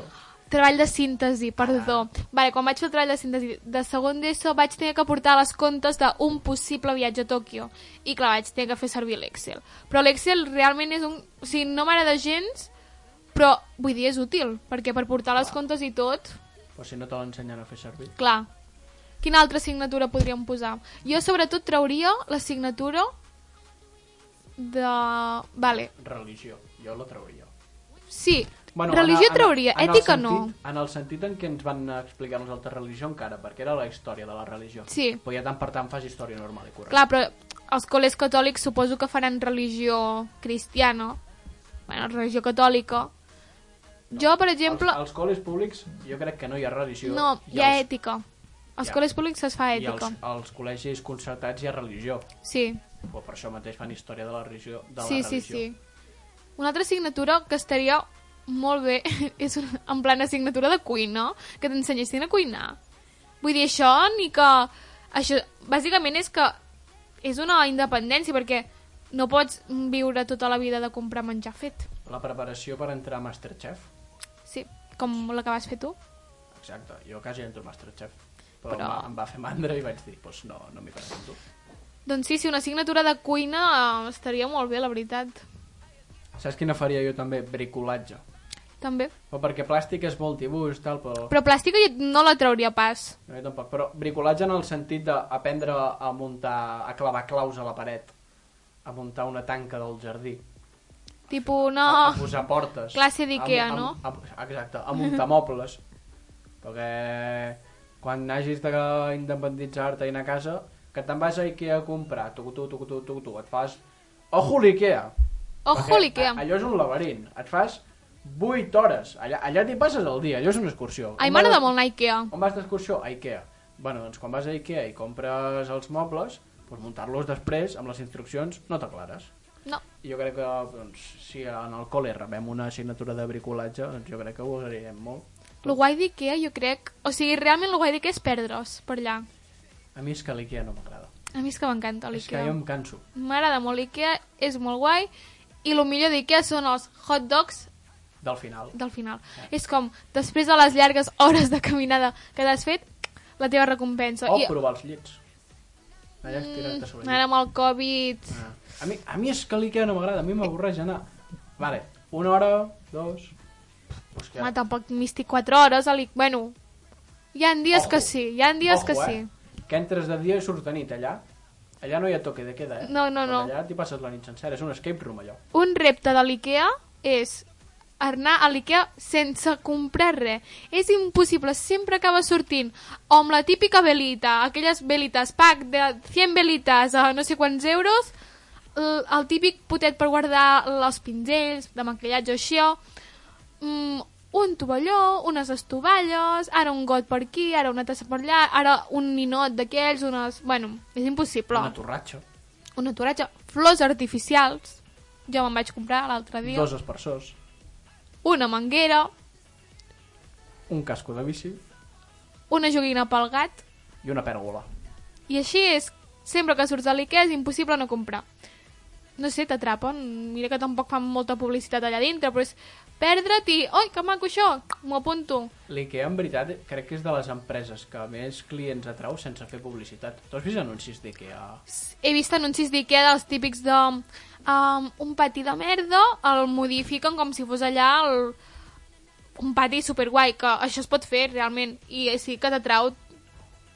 Speaker 2: treball de síntesi, perdó. Vale, quan vaig fer el treball de síntesi de segon d'ESO vaig tenir que portar les comptes d'un possible viatge a Tòquio. I clar, vaig tenir que fer servir l'Excel. Però l'Excel realment és un... O sigui, no m'agrada gens, però vull dir, és útil, perquè per portar les comptes i tot,
Speaker 12: Però si no te l'ensenyen a fer servir.
Speaker 2: clar. Quina altra assignatura podríem posar? Jo sobretot trauria l'assignatura de... Vale,
Speaker 12: Religió. Jo la trauria.
Speaker 2: sí,
Speaker 12: Bueno,
Speaker 2: religió
Speaker 12: en
Speaker 2: trauria,
Speaker 12: en
Speaker 2: ètica
Speaker 12: sentit,
Speaker 2: no.
Speaker 12: En el sentit en què ens van explicar nosaltres religió encara, perquè era la història de la religió.
Speaker 2: Sí.
Speaker 12: Però ja tant per tant fas història normal i correcta.
Speaker 2: Clar, però els col·les catòlics suposo que faran religió cristiana, bueno, religió catòlica. Jo, per exemple,
Speaker 12: Als, als col·les públics jo crec que no hi ha religió.
Speaker 2: no, hi ha
Speaker 12: als-
Speaker 2: ètica. Als
Speaker 12: Ja.
Speaker 2: col·les públics es fa
Speaker 12: I als,
Speaker 2: ètica.
Speaker 12: als col·legis concertats hi ha religió.
Speaker 2: Sí,
Speaker 12: Però per això mateix fan història de la religió. De
Speaker 2: sí,
Speaker 12: la
Speaker 2: sí,
Speaker 12: religió.
Speaker 2: sí. Una altra assignatura que estaria molt bé és una, en plan assignatura de cuina, que t'ensenyessin a cuinar. Vull dir, això ni que... Això, bàsicament és que és una independència, perquè no pots viure tota la vida de comprar menjar fet.
Speaker 12: La preparació per entrar a Masterchef.
Speaker 2: Sí, com la que vas fer tu.
Speaker 12: Exacte, jo quasi entro a Masterchef. Però,
Speaker 2: Però-
Speaker 12: Però... em va fer mandra i vaig dir, pues no, no m'hi presento.
Speaker 2: Doncs sí, sí, una assignatura de cuina eh, estaria molt bé, la veritat.
Speaker 12: Saps quina faria jo també? Bricolatge.
Speaker 2: també.
Speaker 12: O perquè plàstic és molt dibuix, tal, però...
Speaker 2: Però plàstica no la trauria pas.
Speaker 12: No, jo tampoc. Però bricolatge en el sentit d'aprendre a muntar, a clavar claus a la paret, a muntar una tanca del jardí,
Speaker 2: Tipo,
Speaker 12: a,
Speaker 2: no...
Speaker 12: a posar portes.
Speaker 2: Classe d'Ikea,
Speaker 12: a,
Speaker 2: no?
Speaker 12: A, a, exacte, a muntar mobles. Perquè quan hagis d'independitzar-te i anar a casa, que te'n vas a Ikea a comprar, tu, tu, tu, tu, tu, tu, et fas... Ojo l'Ikea!
Speaker 2: Ojo l'Ikea.
Speaker 12: Allò és un laberint. Et fas 8 hores. Allà, allà t'hi passes el dia. Allò és una excursió.
Speaker 2: Ai, m'agrada molt anar a Ikea.
Speaker 12: On vas d'excursió? A Ikea. Bueno, doncs quan vas a Ikea i compres els mobles, doncs muntar-los després amb les instruccions no t'aclares.
Speaker 2: No.
Speaker 12: I jo crec que doncs, si en el col·le rebem una assignatura de bricolatge, doncs jo crec que ho agrairem molt.
Speaker 2: Lo guai d'Ikea, jo crec... O sigui, realment lo guai d'Ikea és perdre's per allà.
Speaker 12: A mi és que l'Ikea no m'agrada.
Speaker 2: A mi és que m'encanta
Speaker 12: És que
Speaker 2: l'Ikea.
Speaker 12: jo em canso.
Speaker 2: M'agrada molt l'Ikea, és molt guai. I el millor d'Ikea són els hot dogs
Speaker 12: Del final.
Speaker 2: del final. És com, després de les llargues hores de caminada que t'has fet, la teva recompensa.
Speaker 12: O
Speaker 2: I
Speaker 12: provar els llits. Allà estirar-te sobre
Speaker 2: ara
Speaker 12: el
Speaker 2: amb el Covid...
Speaker 12: Ah. A mi, a mi és que l'Ikea no m'agrada, a mi m'avorreix anar. Vale, una hora, dos... Que...
Speaker 2: Home, tampoc m'hi estic 4 hores l'Ikea. Bueno, hi ha dies
Speaker 12: Ojo.
Speaker 2: que sí, hi ha dies
Speaker 12: Ojo,
Speaker 2: que
Speaker 12: eh?
Speaker 2: sí.
Speaker 12: Que entres de dia i surts de nit allà. Allà no hi ha toque de queda, eh?
Speaker 2: No, no,
Speaker 12: Però
Speaker 2: no.
Speaker 12: Allà t'hi passes la nit sencera, és un escape room allò.
Speaker 2: Un repte de l'IKEA és anar a l'IKEA sense comprar res. És impossible, sempre acaba sortint o amb la típica velita, aquelles velites pack de 100 velites a no sé quants euros, el, el típic potet per guardar els pinzells de maquillatge o això, mm, un tovalló, unes estovalles, ara un got per aquí, ara una tassa per allà, ara un ninot d'aquells, unes... Bueno, és impossible.
Speaker 12: Una torratxa,
Speaker 2: Un aturatge, flors artificials, jo me'n vaig comprar l'altre dia,
Speaker 12: dos aspersors,
Speaker 2: una manguera,
Speaker 12: un casco de bici.
Speaker 2: Una joguina pel gat,
Speaker 12: i una pèrgola.
Speaker 2: i així és, sempre que surts de l'IKEA és impossible no comprar. No sé, t'atrapen, mira que tampoc fan molta publicitat allà dintre, però és perdre't i, oi, que maco això, m'ho apunto.
Speaker 12: L'IKEA, en veritat, crec que és de les empreses que més clients atrau sense fer publicitat. Tu has vist anuncis d'IKEA?
Speaker 2: He vist anuncis d'IKEA dels típics de um, un pati de merda, el modifiquen com si fos allà el, un pati superguai, que això es pot fer realment, i sí que t'atrau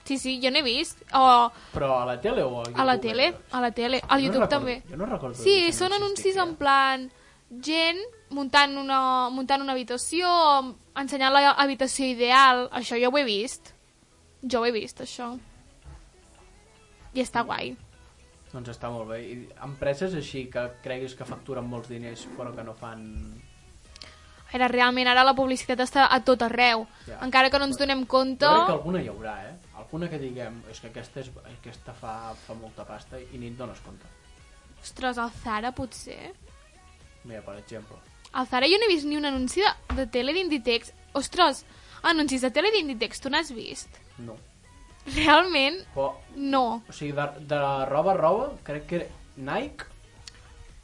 Speaker 2: Sí, sí, jo n'he vist. O
Speaker 12: Però a la tele o a YouTube?
Speaker 2: a la tele, a la tele, al
Speaker 12: Jo no
Speaker 2: YouTube
Speaker 12: recordo-
Speaker 2: també.
Speaker 12: jo no recordo
Speaker 2: Sí, són
Speaker 12: anuncis
Speaker 2: en plan gent muntant una, muntant una habitació, ensenyant l'habitació ideal, això jo ho he vist. Jo ho he vist, això. I està guai.
Speaker 12: Doncs està molt bé. I empreses així que creguis que facturen molts diners però que no fan...
Speaker 2: Era realment ara la publicitat està a tot arreu.
Speaker 12: Ja.
Speaker 2: Encara que no ens donem compte...
Speaker 12: Jo crec que alguna hi haurà, eh? Alguna que diguem, és que aquesta, és, aquesta fa, fa molta pasta i ni et dones compte.
Speaker 2: Ostres, al Zara potser...
Speaker 12: Mira, per exemple.
Speaker 2: Al Zara jo no he vist ni un anunci de, de tele d'Inditex. Ostres, anuncis de tele d'Inditex, tu n'has vist?
Speaker 12: No.
Speaker 2: Realment,
Speaker 12: Però,
Speaker 2: no.
Speaker 12: o sigui, de, de roba, roba, crec que Nike,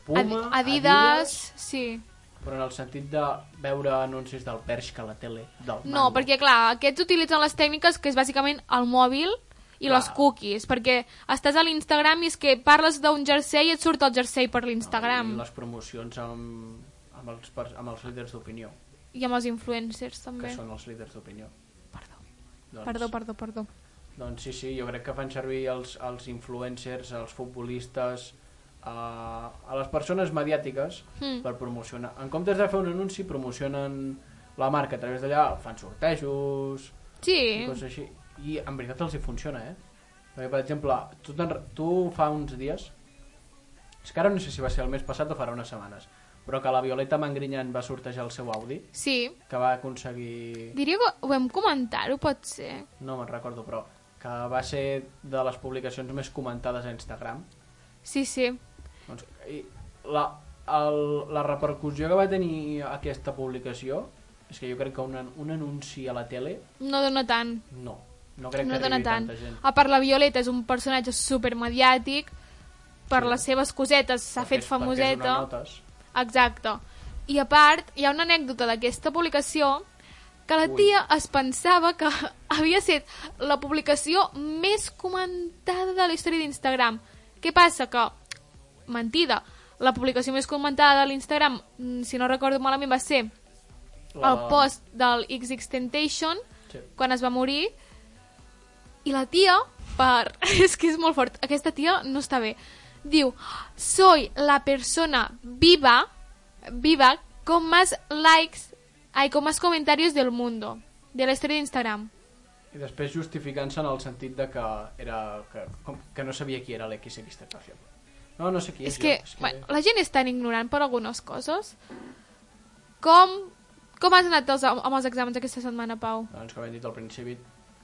Speaker 12: Puma,
Speaker 2: Adi- Adidas, sí.
Speaker 12: però en el sentit de veure anuncis del Bershka a la tele, del
Speaker 2: No,
Speaker 12: Mango.
Speaker 2: perquè clar, aquests utilitzen les tècniques que és bàsicament el mòbil i
Speaker 12: Clar.
Speaker 2: les cookies, perquè estàs a l'Instagram i és que parles d'un jersei i et surt el jersei per
Speaker 12: I
Speaker 2: l'Instagram
Speaker 12: les promocions amb, amb, els, amb els líders d'opinió,
Speaker 2: i amb els influencers
Speaker 12: que
Speaker 2: també.
Speaker 12: són els líders d'opinió.
Speaker 2: Perdó.
Speaker 12: Doncs,
Speaker 2: Perdó, perdó, perdó.
Speaker 12: Doncs sí, sí, jo crec que fan servir els, els influencers, els futbolistes, a, a les persones mediàtiques
Speaker 2: Mm.
Speaker 12: per promocionar. En comptes de fer un anunci, promocionen la marca a través d'allà, fan sortejos i
Speaker 2: Sí,
Speaker 12: coses així. I en veritat els hi funciona, eh? Perquè, per exemple, tu, tu fa uns dies, és que ara no sé si va ser el mes passat o farà unes setmanes, però que la Violeta Mangrinyan va sortejar el seu Audi,
Speaker 2: sí.
Speaker 12: que va aconseguir...
Speaker 2: Diria que ho vam comentar-ho, pot ser.
Speaker 12: No me'n recordo, però que va ser de les publicacions més comentades a Instagram.
Speaker 2: Sí, sí.
Speaker 12: Doncs, i la, el, la repercussió que va tenir aquesta publicació és que jo crec que un, un anunci a la tele,
Speaker 2: No dona tant.
Speaker 12: no. No crec
Speaker 2: no
Speaker 12: que arribi
Speaker 2: tant.
Speaker 12: tanta gent.
Speaker 2: A part, la Violeta és un personatge supermediàtic, per les seves cosetes s'ha fet famoseta. Exacte. I a part, hi ha una anècdota d'aquesta publicació que la
Speaker 12: Ui.
Speaker 2: tia es pensava que havia estat la publicació més comentada de la història d'Instagram. Què passa? Que, mentida, la publicació més comentada de l'Instagram, mm, si no recordo malament, va ser
Speaker 12: La-
Speaker 2: el post del XX Temptation
Speaker 12: Sí.
Speaker 2: quan es va morir i la tia, per... és que és molt fort, aquesta tia no està bé. Diu, soy la persona viva, viva, con más likes, ay, con más comentarios del mundo, de la història d'Instagram.
Speaker 12: I després justificant-se en el sentit de que, era, que, com, que no sabia qui era l'XX Tentación. No, no sé qui és,
Speaker 2: És que,
Speaker 12: jo. És
Speaker 2: bueno, la gent és tan ignorant per algunes coses. Com, com has anat els, amb els exàmens aquesta setmana, Pau?
Speaker 12: Doncs com hem dit al principi,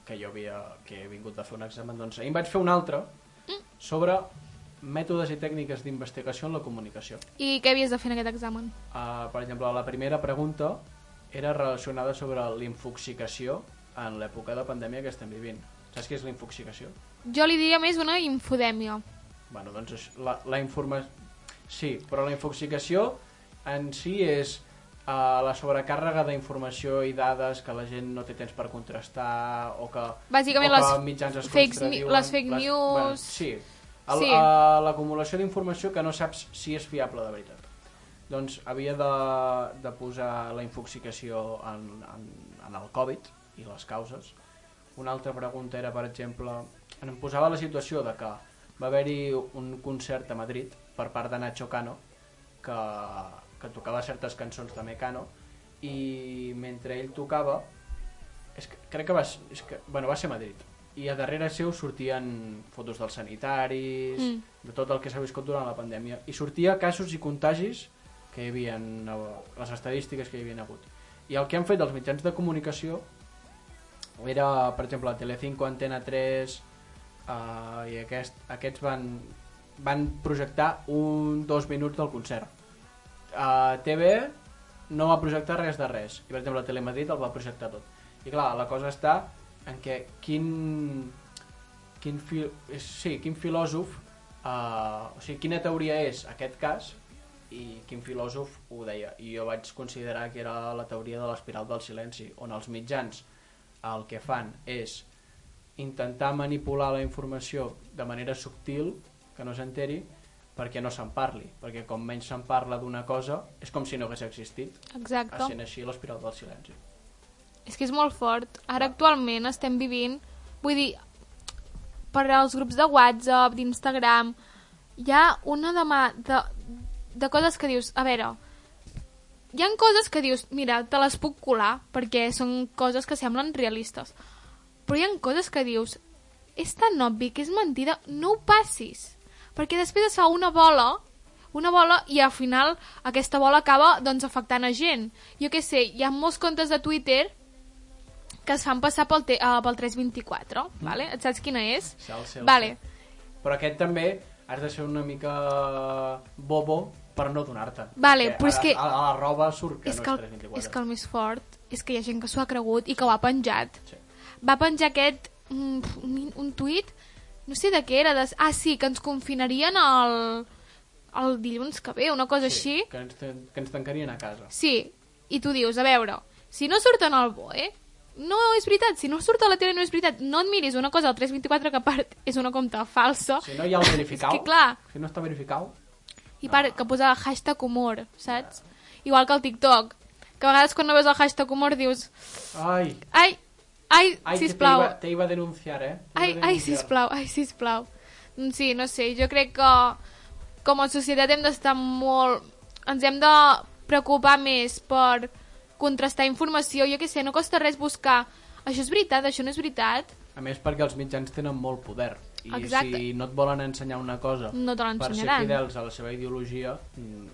Speaker 12: que jo havia, que he vingut a fer un examen, doncs ahir en vaig fer un altre sobre mètodes i tècniques d'investigació en la comunicació.
Speaker 2: I què havies de fer en aquest examen?
Speaker 12: Uh, per exemple, la primera pregunta era relacionada sobre l'infoxicació en l'època de pandèmia que estem vivint. Saps què és la infoxicació?
Speaker 2: Jo li diria més una infodèmia.
Speaker 12: Bueno, doncs la, la informa... Sí, però la infoxicació en si és uh, la sobrecàrrega d'informació i dades que la gent no té temps per contrastar o que,
Speaker 2: Bàsicament
Speaker 12: o que
Speaker 2: les
Speaker 12: mitjans es
Speaker 2: fakes les fake news.
Speaker 12: Bueno, sí,
Speaker 2: Sí.
Speaker 12: l'acumulació d'informació que no saps si és fiable de veritat. Doncs havia de, de posar la infoxicació en, en, en el Covid i les causes. Una altra pregunta era, per exemple, em posava la situació de que va haver-hi un concert a Madrid per part de Nacho Cano que, que tocava certes cançons de Mecano i mentre ell tocava és que, crec que va, és que, bueno, va ser a Madrid i a darrere seu sortien fotos dels sanitaris
Speaker 2: Mm.
Speaker 12: de tot el que s'ha viscut durant la pandèmia i sortia casos i contagis que hi havia les estadístiques que hi havia hagut i el que han fet els mitjans de comunicació era, per exemple, a Telecinco, Antena 3 uh, i aquest, aquests van, van projectar un, dos minuts del concert. Uh, TV no va projectar res de res i, per exemple, Telemadrid el va projectar tot. I clar, la cosa està en què quin, quin, fi, sí, quin filòsof, uh, o sigui, quina teoria és aquest cas i quin filòsof ho deia. I jo vaig considerar que era la teoria de l'espiral del silenci, on els mitjans el que fan és intentar manipular la informació de manera subtil, que no s'enteri, perquè no se'n parli. Perquè com menys se'n parla d'una cosa, és com si no hagués existit,
Speaker 2: Exacte.
Speaker 12: essent així l'espiral del silenci.
Speaker 2: És que és molt fort. Ara actualment estem vivint... Vull dir, per als grups de WhatsApp, d'Instagram, hi ha una demà de, de coses que dius... A veure, hi han coses que dius, mira, te les puc colar, perquè són coses que semblen realistes. Però hi ha coses que dius, és tan obvi que és mentida, no ho passis. Perquè després es fa una bola, una bola i al final aquesta bola acaba doncs, afectant a gent. Jo què sé, hi ha molts comptes de Twitter que es fan passar pel, te, uh, pel 324, vale? Et saps quina és?
Speaker 12: Cel, cel,
Speaker 2: Vale.
Speaker 12: Però aquest també has de ser una mica bobo per no donar-te.
Speaker 2: Vale,
Speaker 12: Perquè
Speaker 2: però és
Speaker 12: a,
Speaker 2: que-
Speaker 12: A, a la roba surt que
Speaker 2: és,
Speaker 12: no
Speaker 2: que
Speaker 12: és
Speaker 2: el,
Speaker 12: 324.
Speaker 2: és que el més fort és que hi ha gent que s'ho ha cregut i que ho ha penjat.
Speaker 12: Sí.
Speaker 2: Va penjar aquest un, un, un tuit, no sé de què era, de, ah sí, que ens confinarien el, el dilluns que ve, una cosa
Speaker 12: sí,
Speaker 2: així.
Speaker 12: Que ens, que ens tancarien a casa.
Speaker 2: Sí, i tu dius, a veure, si no surt en el BOE, no és veritat, si no surt a la tele no és veritat, no et miris una cosa al 324 que a part és una compte falsa,
Speaker 12: Si no hi ha el verificau,
Speaker 2: És que clar.
Speaker 12: si no està verificau,
Speaker 2: i part que posa hashtag humor, saps? Igual que el TikTok, que a vegades quan no veus el hashtag humor dius,
Speaker 12: ai,
Speaker 2: ai, ai,
Speaker 12: ai
Speaker 2: sisplau,
Speaker 12: te iba, te iba a denunciar, eh? Te
Speaker 2: ai, ai,
Speaker 12: denunciar.
Speaker 2: sisplau, ai, sisplau. Mm, Sí, no sé, jo crec que com a societat hem d'estar molt... Ens hem de preocupar més per contrastar informació, jo què sé, no costa res buscar això és veritat, això no és veritat,
Speaker 12: A més, perquè els mitjans tenen molt poder. I
Speaker 2: Exacte.
Speaker 12: si no et volen ensenyar una cosa
Speaker 2: No te
Speaker 12: per ser fidels a la seva ideologia, mm,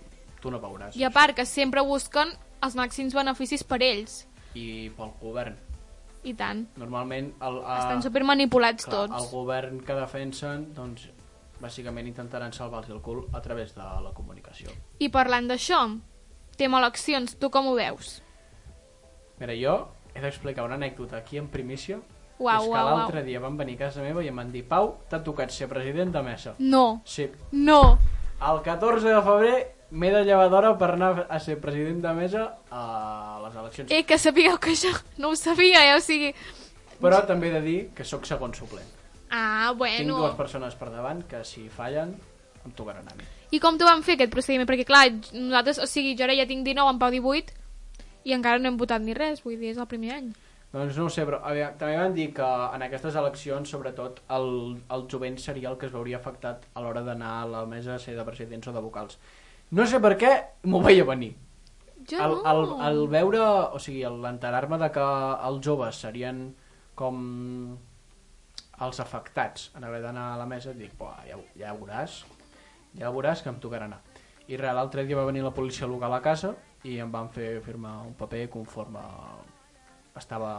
Speaker 12: tu no veuràs.
Speaker 2: i a part que sempre busquen els màxims beneficis per ells,
Speaker 12: I pel govern.
Speaker 2: I tant.
Speaker 12: Normalment, el, a,
Speaker 2: Estan supermanipulats
Speaker 12: clar,
Speaker 2: tots.
Speaker 12: el govern que defensen, doncs, bàsicament intentaran salvar-los el cul a través de la comunicació.
Speaker 2: I parlant d'això, tema eleccions, tu com ho veus?
Speaker 12: Mira, jo he d'explicar una anècdota aquí en primícia.
Speaker 2: Uau,
Speaker 12: és que l'altre dia van venir a casa meva i em van dir Pau, t'ha tocat ser president de mesa.
Speaker 2: No,
Speaker 12: Sí.
Speaker 2: no,
Speaker 12: El 14 de febrer m'he de llevar d'hora per anar a ser president de mesa a les eleccions.
Speaker 2: eh, que sabíeu que jo no ho sabia, eh? O sigui...
Speaker 12: Però també he de dir que sóc segon suplent.
Speaker 2: Ah,
Speaker 12: Tinc dues
Speaker 2: bueno.
Speaker 12: persones per davant que si fallen em tocaran a mi.
Speaker 2: I com t'ho van fer aquest procediment? Perquè clar, nosaltres, o sigui, jo ara ja tinc 19, en Pau 18, I encara no hem votat ni res, vull dir, és el primer any.
Speaker 12: Doncs no ho sé, però aviam, també van dir que en aquestes eleccions, sobretot, el, el jovent seria el que es veuria afectat a l'hora d'anar a la mesa, ser de presidents o de vocals. No sé per què m'ho veia venir.
Speaker 2: Jo
Speaker 12: el,
Speaker 2: no.
Speaker 12: el, el veure, o sigui, l'enterar-me de que els joves serien com els afectats en haver d'anar a la mesa, dic, Buah, ja, ho- ja veuràs, ja veuràs que em tocarà anar. I res, l'altre dia va venir la policia local a casa i em van fer firmar un paper conforme estava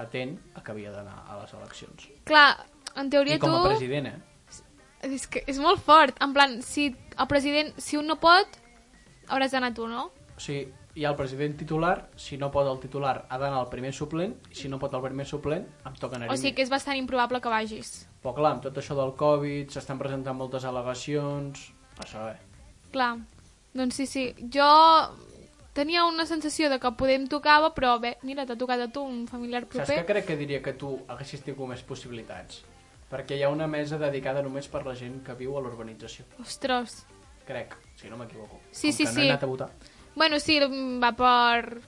Speaker 12: atent a que havia d'anar a les eleccions.
Speaker 2: Clar, en teoria
Speaker 12: I com
Speaker 2: tu...
Speaker 12: a president, eh?
Speaker 2: És que és molt fort. En plan, si el president, si un no pot, hauràs d'anar tu, no?
Speaker 12: O sigui, hi ha el president titular, si no pot el titular ha d'anar al primer suplent, i si no pot el primer suplent, em toca anar
Speaker 2: O sigui que és bastant improbable que vagis.
Speaker 12: Però clar, amb tot això del Covid, s'estan presentant moltes al·legacions... A saber.
Speaker 2: Clar. Doncs sí, sí. Jo tenia una sensació de que podem tocava, però bé, mira, t'ha tocat a tu, un familiar
Speaker 12: Saps
Speaker 2: proper.
Speaker 12: que crec que diria que tu haguessis tingut més possibilitats? Perquè hi ha una mesa dedicada només per la gent que viu a l'urbanització.
Speaker 2: Ostres.
Speaker 12: Crec, si no m'equivoco.
Speaker 2: Sí,
Speaker 12: Com
Speaker 2: sí,
Speaker 12: que no
Speaker 2: sí.
Speaker 12: he anat a votar.
Speaker 2: Bueno, sí, va per...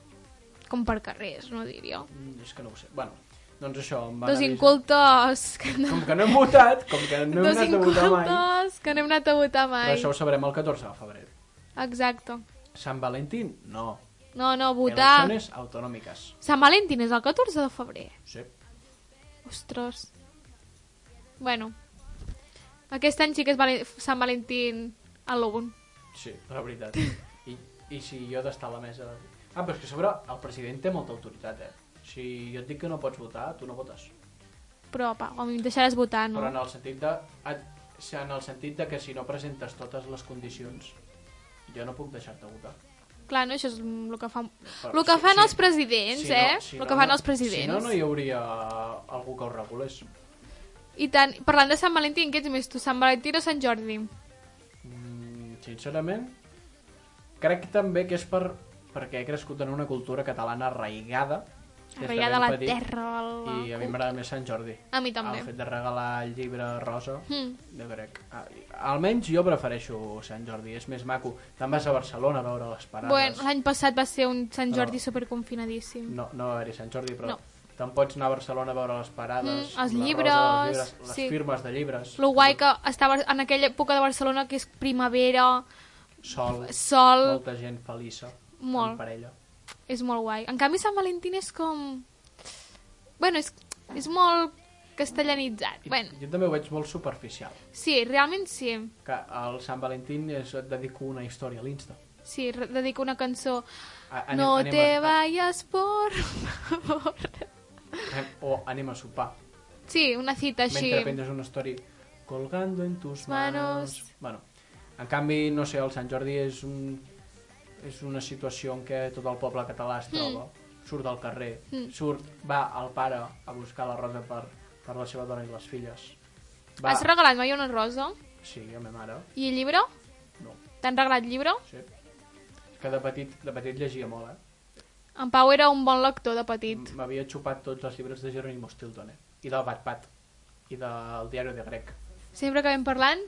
Speaker 2: com per carrers, no diria.
Speaker 12: Mm, És que no ho sé. Bueno, doncs això, em van
Speaker 2: Dos
Speaker 12: avisar.
Speaker 2: incultos que no...
Speaker 12: Com que no hem votat, com que no hem
Speaker 2: Dos
Speaker 12: anat a votar mai...
Speaker 2: incultos que no hem anat a votar
Speaker 12: Però
Speaker 2: mai.
Speaker 12: això ho sabrem el 14 de febrer.
Speaker 2: Exacte.
Speaker 12: Sant Valentín? No.
Speaker 2: No, no, votar...
Speaker 12: Elecciones autonòmiques.
Speaker 2: Sant Valentín és el 14 de febrer.
Speaker 12: Sí.
Speaker 2: Ostres. Bueno. Aquest any sí que és Valen... Sant Valentín a l'1.
Speaker 12: Sí, la veritat. I, i si jo d'estar a la mesa... Ah, però és que a sobre el president té molta autoritat, eh? Si jo et dic que no pots votar, tu no votes.
Speaker 2: Però, pa, a mi em deixaràs votar, no?
Speaker 12: Però en el sentit de... En el sentit de que si no presentes totes les condicions, jo no puc deixar-te votar.
Speaker 2: Clar, no, això és el que fan,
Speaker 12: Però
Speaker 2: el que
Speaker 12: si-
Speaker 2: fan els presidents,
Speaker 12: si
Speaker 2: eh?
Speaker 12: no- si
Speaker 2: el
Speaker 12: no,
Speaker 2: que fan
Speaker 12: no-
Speaker 2: els presidents.
Speaker 12: Si no, no hi hauria algú que ho regulés.
Speaker 2: I tant, parlant de Sant Valentín, què ets més tu, Sant Valentí o Sant Jordi?
Speaker 12: Mm, sincerament, crec també que és per, perquè he crescut en una cultura catalana arraigada.
Speaker 2: Arraigada a la
Speaker 12: petit,
Speaker 2: terra, al-
Speaker 12: I a mi m'agrada més Sant Jordi.
Speaker 2: A mi també.
Speaker 12: El fet de regalar el llibre rosa,
Speaker 2: Mm.
Speaker 12: jo crec. Almenys jo prefereixo Sant Jordi, és més maco. Te'n vas a Barcelona a veure les parades.
Speaker 2: Bueno, l'any passat va ser un Sant
Speaker 12: No.
Speaker 2: Jordi superconfinadíssim.
Speaker 12: No, no va haver-hi Sant Jordi, però
Speaker 2: No.
Speaker 12: Te'n pots anar a Barcelona a veure les parades,
Speaker 2: Mm, els llibres,
Speaker 12: rosa llibres, les
Speaker 2: sí.
Speaker 12: firmes de llibres,
Speaker 2: Lo guai que estava en aquella època de Barcelona que és primavera,
Speaker 12: sol,
Speaker 2: sol,
Speaker 12: molta gent feliça,
Speaker 2: Molt.
Speaker 12: en parella.
Speaker 2: és molt guai. En canvi, Sant Valentín és com... Bueno, és, és molt castellanitzat. Bueno,
Speaker 12: Jo també ho veig molt superficial.
Speaker 2: sí, realment sí.
Speaker 12: Que el Sant Valentín és, et dedico una història a l'Insta.
Speaker 2: Sí, dedico una cançó.
Speaker 12: A- anem-
Speaker 2: no
Speaker 12: anem
Speaker 2: te
Speaker 12: a-
Speaker 2: vayas por favor.
Speaker 12: Anem- O anem a sopar.
Speaker 2: Sí, una cita així.
Speaker 12: Mentre penses una història colgando en tus
Speaker 2: Manos.
Speaker 12: manos. Bueno, en canvi, no sé, el Sant Jordi és un és una situació en què tot el poble català es troba, surt al carrer,
Speaker 2: Mm.
Speaker 12: surt, va al pare a buscar la rosa per, per la seva dona i les filles. Va,
Speaker 2: Has regalat mai una rosa?
Speaker 12: Sí, a ma mare.
Speaker 2: I el llibre?
Speaker 12: No.
Speaker 2: T'han regalat llibre?
Speaker 12: Sí. És que de petit, de petit llegia molt, eh?
Speaker 2: En Pau era un bon lector de petit.
Speaker 12: M- M'havia xupat tots els llibres de Jerónimo Stilton, eh? I del Bat Pat. I del diari de grec.
Speaker 2: Sempre acabem parlant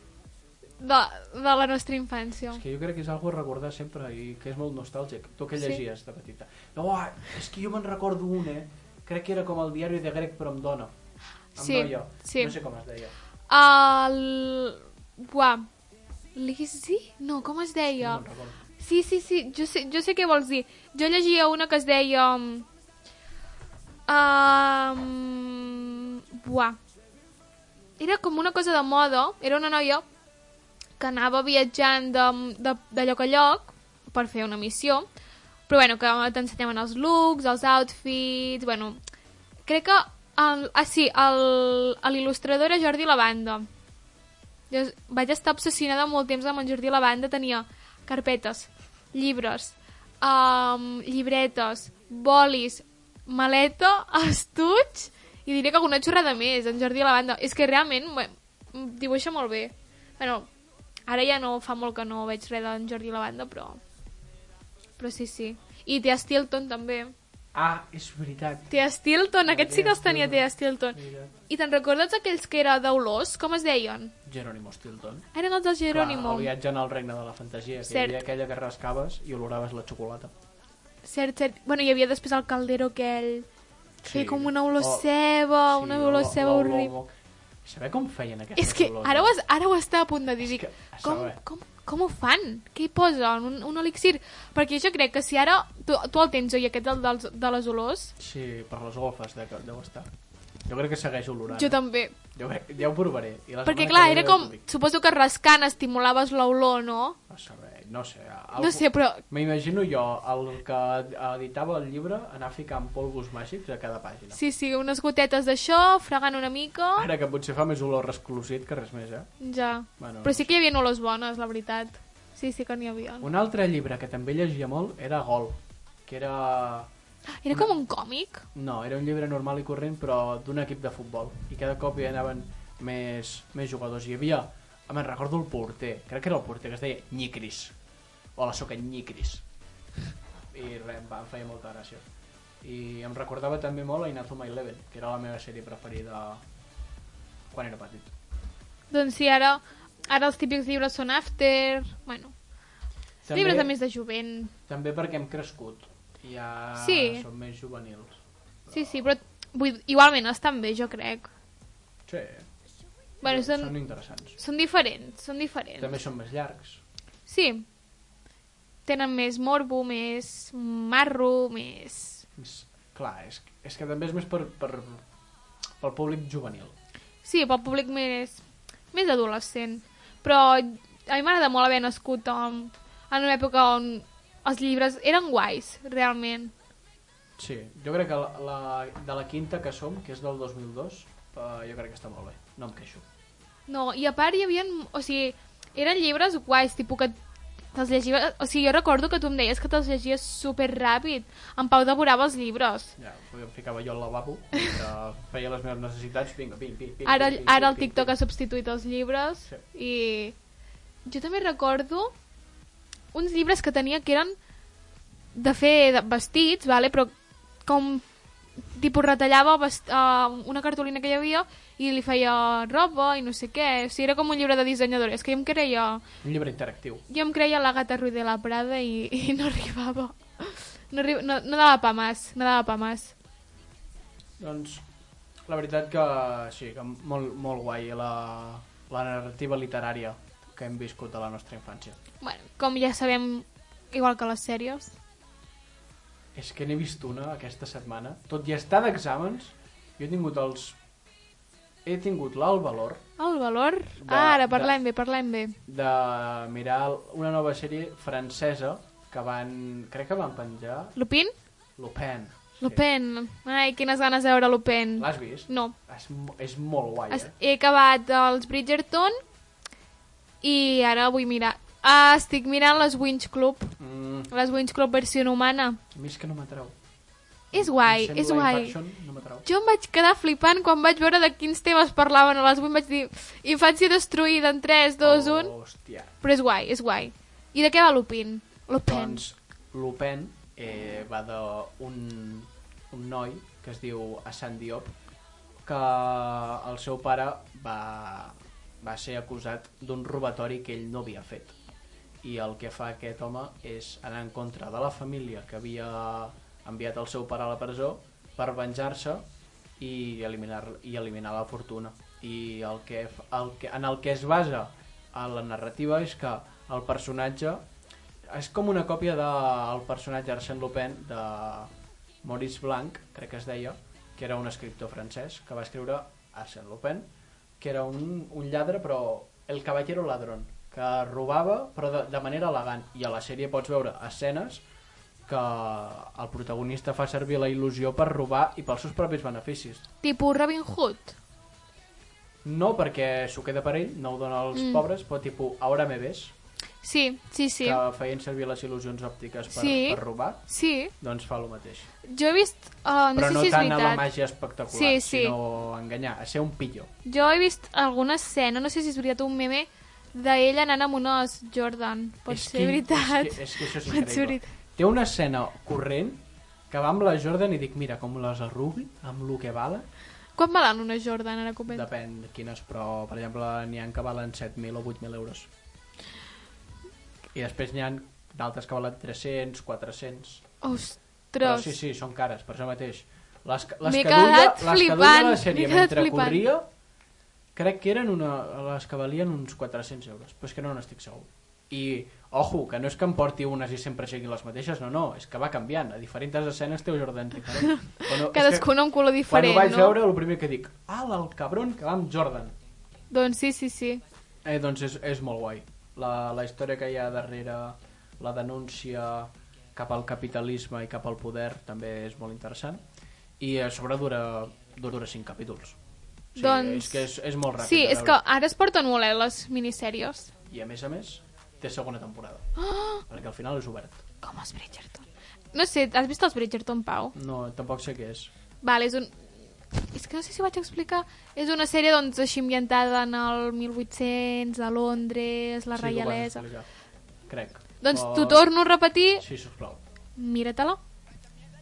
Speaker 2: de, de la nostra infància.
Speaker 12: És que jo crec que és algo a recordar sempre i que és molt nostàlgic. Tu què
Speaker 2: Sí.
Speaker 12: llegies de petita? No, ah, és que jo me'n recordo un, eh? Crec que era com el diari de grec però amb dona. Amb
Speaker 2: Sí,
Speaker 12: noia.
Speaker 2: sí.
Speaker 12: No sé com es deia.
Speaker 2: El... Buah. Lizzie? No, com es deia?
Speaker 12: No me'n recordo.
Speaker 2: Sí, sí, sí, jo sé, jo sé què vols dir. Jo llegia una que es deia... Um, um, buah. Era com una cosa de moda. Era una noia que anava viatjant de, de, de lloc a lloc per fer una missió. Però bueno, que t'ensenyaven els looks, els outfits... Bueno, crec que... El, ah, sí, l'il·lustrador era Jordi Lavanda. Jo vaig estar obsessionada molt temps amb en Jordi Lavanda. Tenia carpetes, llibres, um, llibretes, bolis, maleta, estuig i diria que alguna xorrada més, en Jordi Lavanda. És que realment dibuixa molt bé. Bueno, ara ja no fa molt que no veig res d'en Jordi Lavanda, però... Però sí, sí. I Thea Stilton també.
Speaker 12: Ah, és veritat.
Speaker 2: Thea Stilton, aquests sí que els tenia Thea Stilton. I te'n recordes aquells que era d'Olors? Com es deien?
Speaker 12: Jerónimo Stilton.
Speaker 2: Eren els de Jerónimo.
Speaker 12: Clar, el viatge en el regne de la fantasia, que
Speaker 2: Cert.
Speaker 12: hi havia aquella que rascaves i oloraves la xocolata.
Speaker 2: cert, cert... Bueno, hi havia després el caldero aquell... Sí. Feia com una olor
Speaker 12: Oh,
Speaker 2: ceba, una olor ceba
Speaker 12: olor
Speaker 2: horrible.
Speaker 12: Saber com feien aquestes
Speaker 2: És que
Speaker 12: olors,
Speaker 2: ara ho,
Speaker 12: eh?
Speaker 2: es, ara ho està a punt de dir.
Speaker 12: A
Speaker 2: com,
Speaker 12: saber.
Speaker 2: com, com ho fan? Què hi posen? Un, un elixir? Perquè jo crec que si ara... Tu, tu el tens, oi, aquest del, dels, de les olors?
Speaker 12: Sí, per les golfes de, deu estar. Jo crec que segueix olorant.
Speaker 2: Jo també.
Speaker 12: Jo, ja ho provaré. I
Speaker 2: Perquè, clar, era com... Suposo que rascant estimulaves l'olor, no?
Speaker 12: A saber, no sé.
Speaker 2: No sé, però-
Speaker 12: M'imagino jo, el que editava el llibre, anar ficant polvos màgics a cada pàgina.
Speaker 2: Sí, sí, unes gotetes d'això, fregant una mica...
Speaker 12: Ara que potser fa més olor resclosit que res més, eh?
Speaker 2: Ja.
Speaker 12: Bueno,
Speaker 2: Però sí que hi havia olors bones, la veritat. Sí, sí que n'hi havia.
Speaker 12: Un altre llibre que també llegia molt era Gol, que era...
Speaker 2: Era com un còmic?
Speaker 12: No, era un llibre normal i corrent, però d'un equip de futbol. I cada cop hi anaven més, més jugadors. Hi havia, a me'n recordo el porter, crec que era el porter, que es deia Nyikris. Hola, sóc en Nyikris. I res, em, va, em feia molta gràcia. I em recordava també molt a Inazuma Eleven, que era la meva sèrie preferida quan era petit.
Speaker 2: Doncs sí, ara, ara els típics llibres són After... Bueno,
Speaker 12: També-
Speaker 2: llibres de més de jovent.
Speaker 12: També perquè hem crescut. Ja
Speaker 2: Sí.
Speaker 12: som més juvenils.
Speaker 2: Sí, sí, però vull, igualment estan bé, jo crec.
Speaker 12: Sí.
Speaker 2: Bueno,
Speaker 12: són,
Speaker 2: són
Speaker 12: interessants.
Speaker 2: són diferents, són diferents.
Speaker 12: També són més llargs.
Speaker 2: Sí. Tenen més morbo, més marro, més...
Speaker 12: És, clar, és, és que també és més per, per, pel públic juvenil.
Speaker 2: Sí, pel públic més, més adolescent. Però a mi m'agrada molt haver nascut en, en una època on els llibres eren guais, realment.
Speaker 12: Sí, jo crec que la, la, de la quinta que som, que és del 2002, uh, jo crec que està molt bé. No em queixo.
Speaker 2: No, i a part hi havia... O sigui, eren llibres guais, tipus que te'ls llegies... O sigui, jo recordo que tu em deies que te'ls llegies super ràpid. En Pau devorava els llibres.
Speaker 12: Ja, em ficava jo al lavabo, feia les meves necessitats, vinga, pim, pim, pim.
Speaker 2: Ara,
Speaker 12: pim,
Speaker 2: ara el TikTok
Speaker 12: pim.
Speaker 2: ha substituït els llibres
Speaker 12: Sí.
Speaker 2: i jo també recordo uns llibres que tenia que eren de fer de vestits, vale? però com tipus retallava vest, uh, una cartolina que hi havia i li feia roba i no sé què. O sigui, era com un llibre de dissenyador. És que jo em creia,
Speaker 12: Un llibre interactiu.
Speaker 2: jo em creia la gata Ruiz de la Prada i, i no arribava. No, arri no, no dava pa más, no dava pa más.
Speaker 12: Doncs la veritat que sí, que molt, molt guai la, la narrativa literària que hem viscut a la nostra infància.
Speaker 2: Bueno, com ja sabem, igual que les sèries.
Speaker 12: És que n'he vist una aquesta setmana. Tot i estar d'exàmens, jo he tingut els... He tingut l'alt valor
Speaker 2: El valor?
Speaker 12: De-
Speaker 2: ah, ara
Speaker 12: de-
Speaker 2: parlem bé, parlem bé.
Speaker 12: de mirar una nova sèrie francesa que van... crec que van penjar...
Speaker 2: Lupin?
Speaker 12: Lupin.
Speaker 2: Lupin. Ai, quines ganes de veure Lupin.
Speaker 12: L'has vist?
Speaker 2: No.
Speaker 12: És, és molt guai,
Speaker 2: Es-
Speaker 12: eh?
Speaker 2: He acabat els Bridgerton i ara vull mirar... Ah, estic mirant les Winch Club.
Speaker 12: Mm,
Speaker 2: Les Winch Club versió humana.
Speaker 12: a mi és que no m'atrau.
Speaker 2: És guai, és guai.
Speaker 12: No.
Speaker 2: Jo em vaig quedar flipant quan vaig veure de quins temes parlaven a les 8. Vaig dir, infància destruïda en 3, 2, 1.
Speaker 12: Hòstia.
Speaker 2: Però és guai, és guai. I de què va Lupin? Lupin.
Speaker 12: Doncs Lupin eh, va d'un un noi que es diu Hassan Diop que el seu pare va, va ser acusat d'un robatori que ell no havia fet i el que fa aquest home és anar en contra de la família que havia enviat el seu pare a la presó per venjar-se i eliminar, i eliminar la fortuna. I el que, el que, en el que es basa a la narrativa és que el personatge és com una còpia del personatge Arsène Lupin de Maurice Blanc, crec que es deia, que era un escriptor francès que va escriure Arsène Lupin, que era un, un lladre però el caballero ladrón, que robava però de, de manera elegant i a la sèrie pots veure escenes que el protagonista fa servir la il·lusió per robar i pels seus propis beneficis.
Speaker 2: Tipus Robin Hood.
Speaker 12: No perquè s'ho queda per ell, no ho dona als
Speaker 2: Mm.
Speaker 12: pobres, però tipus Ahora me ves,
Speaker 2: Sí, sí, sí.
Speaker 12: que feien servir les il·lusions òptiques per,
Speaker 2: Sí.
Speaker 12: per robar,
Speaker 2: Sí.
Speaker 12: doncs fa el mateix.
Speaker 2: Jo he vist... Uh, no
Speaker 12: Però
Speaker 2: sé
Speaker 12: no
Speaker 2: si és
Speaker 12: tant a la
Speaker 2: veritat.
Speaker 12: màgia espectacular,
Speaker 2: Sí, sí.
Speaker 12: sinó a enganyar, a ser un pillo.
Speaker 2: Jo he vist alguna escena, no sé si és veritat un meme, d'ell anant amb unes Jordan. Pot
Speaker 12: és
Speaker 2: ser veritat.
Speaker 12: És que, és que això és
Speaker 2: Pot
Speaker 12: increïble. Té una escena corrent que va amb la Jordan i dic, mira, com les arrugui, amb el que valen,
Speaker 2: Quan valen unes Jordan, ara que ho
Speaker 12: depèn de quines, però, per exemple, n'hi ha que valen 7.000 o 8.000 euros. I després n'hi ha d'altres que valen 300, 400... Però
Speaker 2: Ostres.
Speaker 12: sí, sí, són cares, per això mateix. Les, que- les
Speaker 2: M'he
Speaker 12: que duia,
Speaker 2: quedat
Speaker 12: les que duia
Speaker 2: flipant,
Speaker 12: la sèrie
Speaker 2: quedat
Speaker 12: mentre
Speaker 2: flipant.
Speaker 12: corria, crec que eren una, les que valien uns 400 euros, però és que no n'estic segur. I, ojo, que no és que em porti unes i sempre siguin les mateixes, no, no, és que va canviant. A diferents escenes té Jordan diferent.
Speaker 2: Cadascun amb color diferent,
Speaker 12: Quan ho vaig
Speaker 2: no?
Speaker 12: veure, el primer que dic, ah, el cabron que va amb Jordan.
Speaker 2: Doncs sí, sí, sí.
Speaker 12: Eh, doncs és, és molt guai. La, la història que hi ha darrere, la denúncia cap al capitalisme i cap al poder també és molt interessant. I a sobre dura, dura 5 capítols. Sí,
Speaker 2: Doncs-
Speaker 12: És que és, és molt ràpid
Speaker 2: Sí, és que ara es porten molt eh, les minissèries.
Speaker 12: I a més a més, té segona temporada.
Speaker 2: Oh,
Speaker 12: Perquè al final és obert.
Speaker 2: com els Bridgerton. No sé, has vist els Bridgerton, Pau?
Speaker 12: No, tampoc sé què és.
Speaker 2: Vale, és un... És que no sé si ho vaig explicar. És una sèrie, doncs, així ambientada en el 1800, a Londres, la
Speaker 12: sí,
Speaker 2: reialesa.
Speaker 12: Crec.
Speaker 2: Doncs
Speaker 12: Però-
Speaker 2: t'ho torno a repetir,
Speaker 12: Sí, sisplau.
Speaker 2: mira-te-la.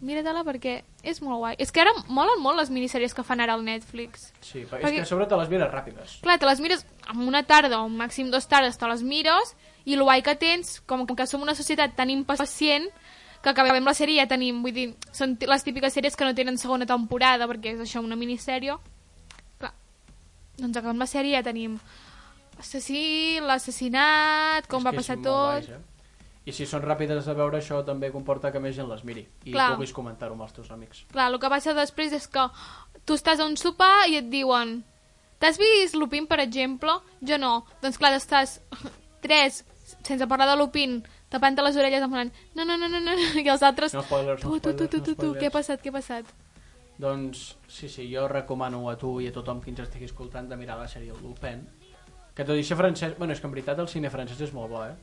Speaker 2: Mira-te-la perquè és molt guai. És que ara molen molt les minissèries que fan ara al Netflix.
Speaker 12: Sí, però
Speaker 2: Perquè-
Speaker 12: és que a sobre te les mires ràpides.
Speaker 2: Clar, te les mires en una tarda o màxim dues tardes, te les mires i el guai que tens, com que som una societat tan impacient, que acabem la sèrie i ja tenim, vull dir, són les típiques sèries que no tenen segona temporada perquè és això, una minissèrie. Clar, doncs acabem la sèrie i ja tenim assassí, l'assassinat, com
Speaker 12: És
Speaker 2: va passar tot...
Speaker 12: guais, eh? I si són ràpides de veure, això també comporta que més gent les miri i
Speaker 2: Clar.
Speaker 12: puguis comentar-ho amb els teus amics.
Speaker 2: Clar, el que passa després és que tu estàs a un sopar i et diuen t'has vist Lupin, per exemple? Jo no. Doncs clar, estàs tres, sense parlar de Lupin, tapant-te les orelles demanant no, no, no, no, no, i els altres
Speaker 12: No spoilers, no
Speaker 2: tu, tu, tu,
Speaker 12: spoilers,
Speaker 2: tu,
Speaker 12: no
Speaker 2: tu, tu,
Speaker 12: spoilers.
Speaker 2: què ha passat, què ha passat?
Speaker 12: Doncs sí, sí, jo recomano a tu i a tothom que ens estigui escoltant de mirar la sèrie Lupin. Que tot i ser francès... Bueno, és que en veritat el cine francès és molt bo, eh?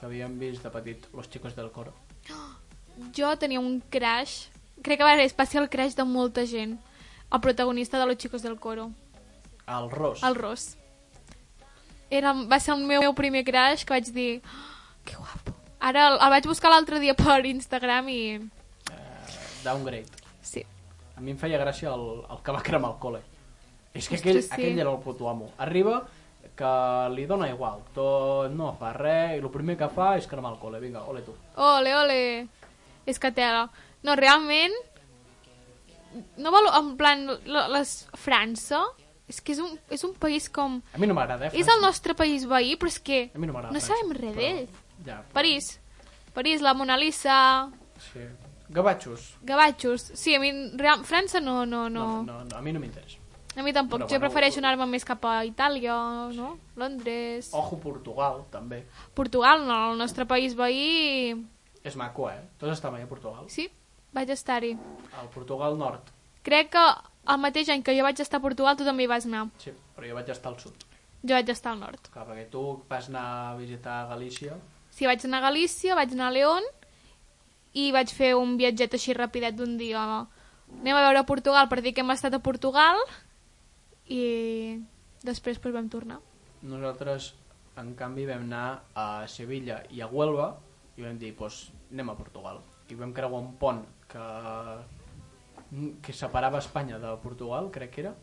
Speaker 12: Que havíem vist de petit Los chicos del coro.
Speaker 2: Jo tenia un crush, crec que va ser especial crush de molta gent, el protagonista de Los chicos del coro,
Speaker 12: El Ros.
Speaker 2: el Ross. Era, va ser el meu, meu primer crush que vaig dir "Oh, que guapo. Ara el, el vaig buscar l'altre dia per Instagram i
Speaker 12: Downgrade.
Speaker 2: sí,
Speaker 12: A mi em feia gràcia el, el que va cremar al cole. És que
Speaker 2: Ostres,
Speaker 12: aquell,
Speaker 2: sí.
Speaker 12: aquell era el puto amo. Arriba que li dona igual, tot no fa res i el primer que fa és cremar el cole. Vinga, ole tu.
Speaker 2: ole, ole, és que tela. No, realment, no vol, en plan, la- les, França, és que és un, és un país com...
Speaker 12: A mi no m'agrada, eh?
Speaker 2: És el nostre país veí, però és que
Speaker 12: A mi no
Speaker 2: no sabem res
Speaker 12: però-
Speaker 2: d'ell.
Speaker 12: Ja.
Speaker 2: París, París, la Mona Lisa,
Speaker 12: Sí. Gavatxos.
Speaker 2: gavatxos. Sí, a mi, real, França no, no,
Speaker 12: No,
Speaker 2: no.
Speaker 12: no, no, a mi no m'interessa.
Speaker 2: A mi tampoc.
Speaker 12: Però
Speaker 2: jo
Speaker 12: bueno,
Speaker 2: prefereixo anar-me més cap a Itàlia, no? Londres...
Speaker 12: Ojo Portugal, també.
Speaker 2: Portugal, no, el nostre país veí...
Speaker 12: És maco, eh? Tu has estat mai a Portugal?
Speaker 2: Sí, vaig estar-hi.
Speaker 12: Al Portugal nord.
Speaker 2: Crec que el mateix any que jo vaig estar a Portugal tu també hi vas anar.
Speaker 12: Sí, però jo vaig estar al sud.
Speaker 2: Jo vaig estar al nord.
Speaker 12: Clar, perquè tu vas anar a visitar Galícia.
Speaker 2: Sí, vaig anar a Galícia, vaig anar a León i vaig fer un viatget així rapidet d'un dia. Anem a veure Portugal per dir que hem estat a Portugal i després pues, vam tornar.
Speaker 12: Nosaltres, en canvi, vam anar a Sevilla i a Huelva i vam dir, doncs, anem a Portugal. I vam creuar un pont que, que separava Espanya de Portugal, crec que era.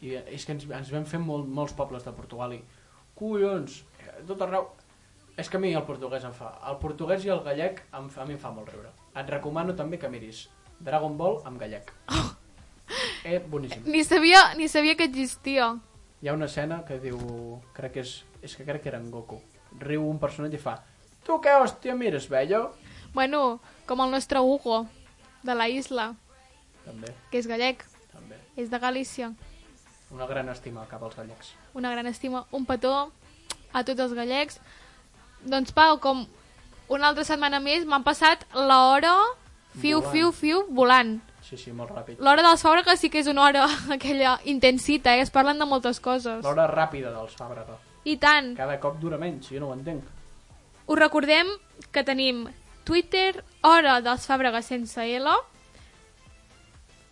Speaker 12: I és que ens, ens vam fer molt, molts pobles de Portugal i, collons, eh, tot arreu... És que a mi el portuguès em fa... El portuguès i el gallec em, fa- a mi em fa molt riure. Et recomano també que miris Dragon Ball amb gallec. Eh, boníssim.
Speaker 2: Ni sabia, ni sabia que existia.
Speaker 12: Hi ha una escena que diu... Crec que és... És que crec que era en Goku. Riu un personatge i fa... Tu què, hòstia, mires, vello?
Speaker 2: Bueno, com el nostre Hugo, de la isla,
Speaker 12: També,
Speaker 2: que és gallec,
Speaker 12: també.
Speaker 2: és de Galícia.
Speaker 12: Una gran estima cap als gallecs.
Speaker 2: Una gran estima, un petó a tots els gallecs. Doncs, Pau, com una altra setmana més, m'han passat l'hora fiu, fiu, fiu, volant.
Speaker 12: Sí, sí, molt ràpid.
Speaker 2: L'hora dels Fàbregas sí que és una hora aquella intensita, eh? es parlen de moltes coses.
Speaker 12: L'hora ràpida dels Fàbrega.
Speaker 2: I tant.
Speaker 12: Cada cop dura menys, jo no ho entenc.
Speaker 2: Us recordem que tenim Twitter, hora dels Fàbregas sense L.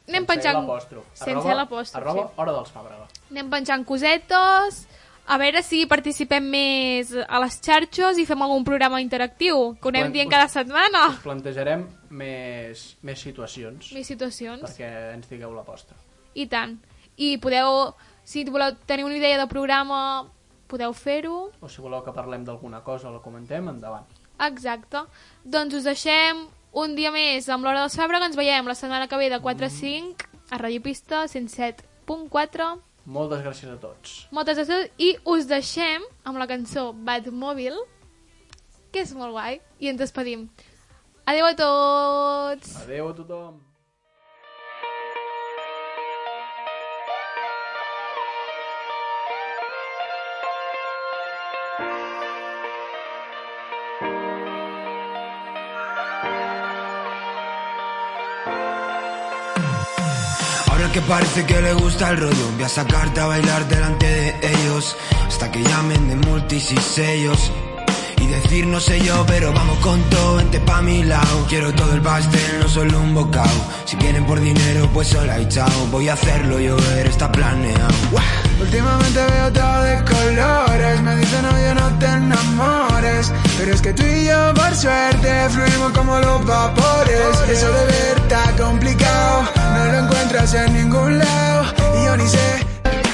Speaker 2: Anem
Speaker 12: Sense
Speaker 2: penjant... Sense
Speaker 12: Arroba-
Speaker 2: l'apòstrof,
Speaker 12: Arroba
Speaker 2: sí.
Speaker 12: hora dels Fàbrega.
Speaker 2: Anem penjant cosetes, a veure si participem més a les xarxes i fem algun programa interactiu, que ho anem
Speaker 12: Plan-
Speaker 2: dient cada setmana.
Speaker 12: Us plantejarem més, més situacions
Speaker 2: Més situacions.
Speaker 12: perquè ens digueu la vostra.
Speaker 2: I tant. I podeu, si voleu tenir una idea de programa, podeu fer-ho.
Speaker 12: O si voleu que parlem d'alguna cosa o la comentem, endavant.
Speaker 2: Exacte. Doncs us deixem un dia més amb l'Hora dels Fabra, que ens veiem la setmana que ve de 4 a 5 a Radio Pista 107.4.
Speaker 12: Moltes gràcies a tots.
Speaker 2: Moltes gràcies i us deixem amb la cançó Batmòbil, que és molt guai, i ens despedim. Adeu a tots!
Speaker 12: Adeu a tothom.
Speaker 13: Ahora que parece que le gusta el rollo, voy a sacarte a bailar delante de ellos. Hasta que llamen de multis y sellos. Decir no sé yo, pero vamos con todo, vente pa' mi lado. Quiero todo el pastel, no solo un bocado. Si vienen por dinero, pues sola y chao. Voy a hacerlo llover, está planeado.
Speaker 14: Últimamente veo todo de colores Me dicen oye no te enamores Pero es que tú y yo por suerte Fluimos como los vapores Eso de ver está complicado No lo encuentras en ningún lado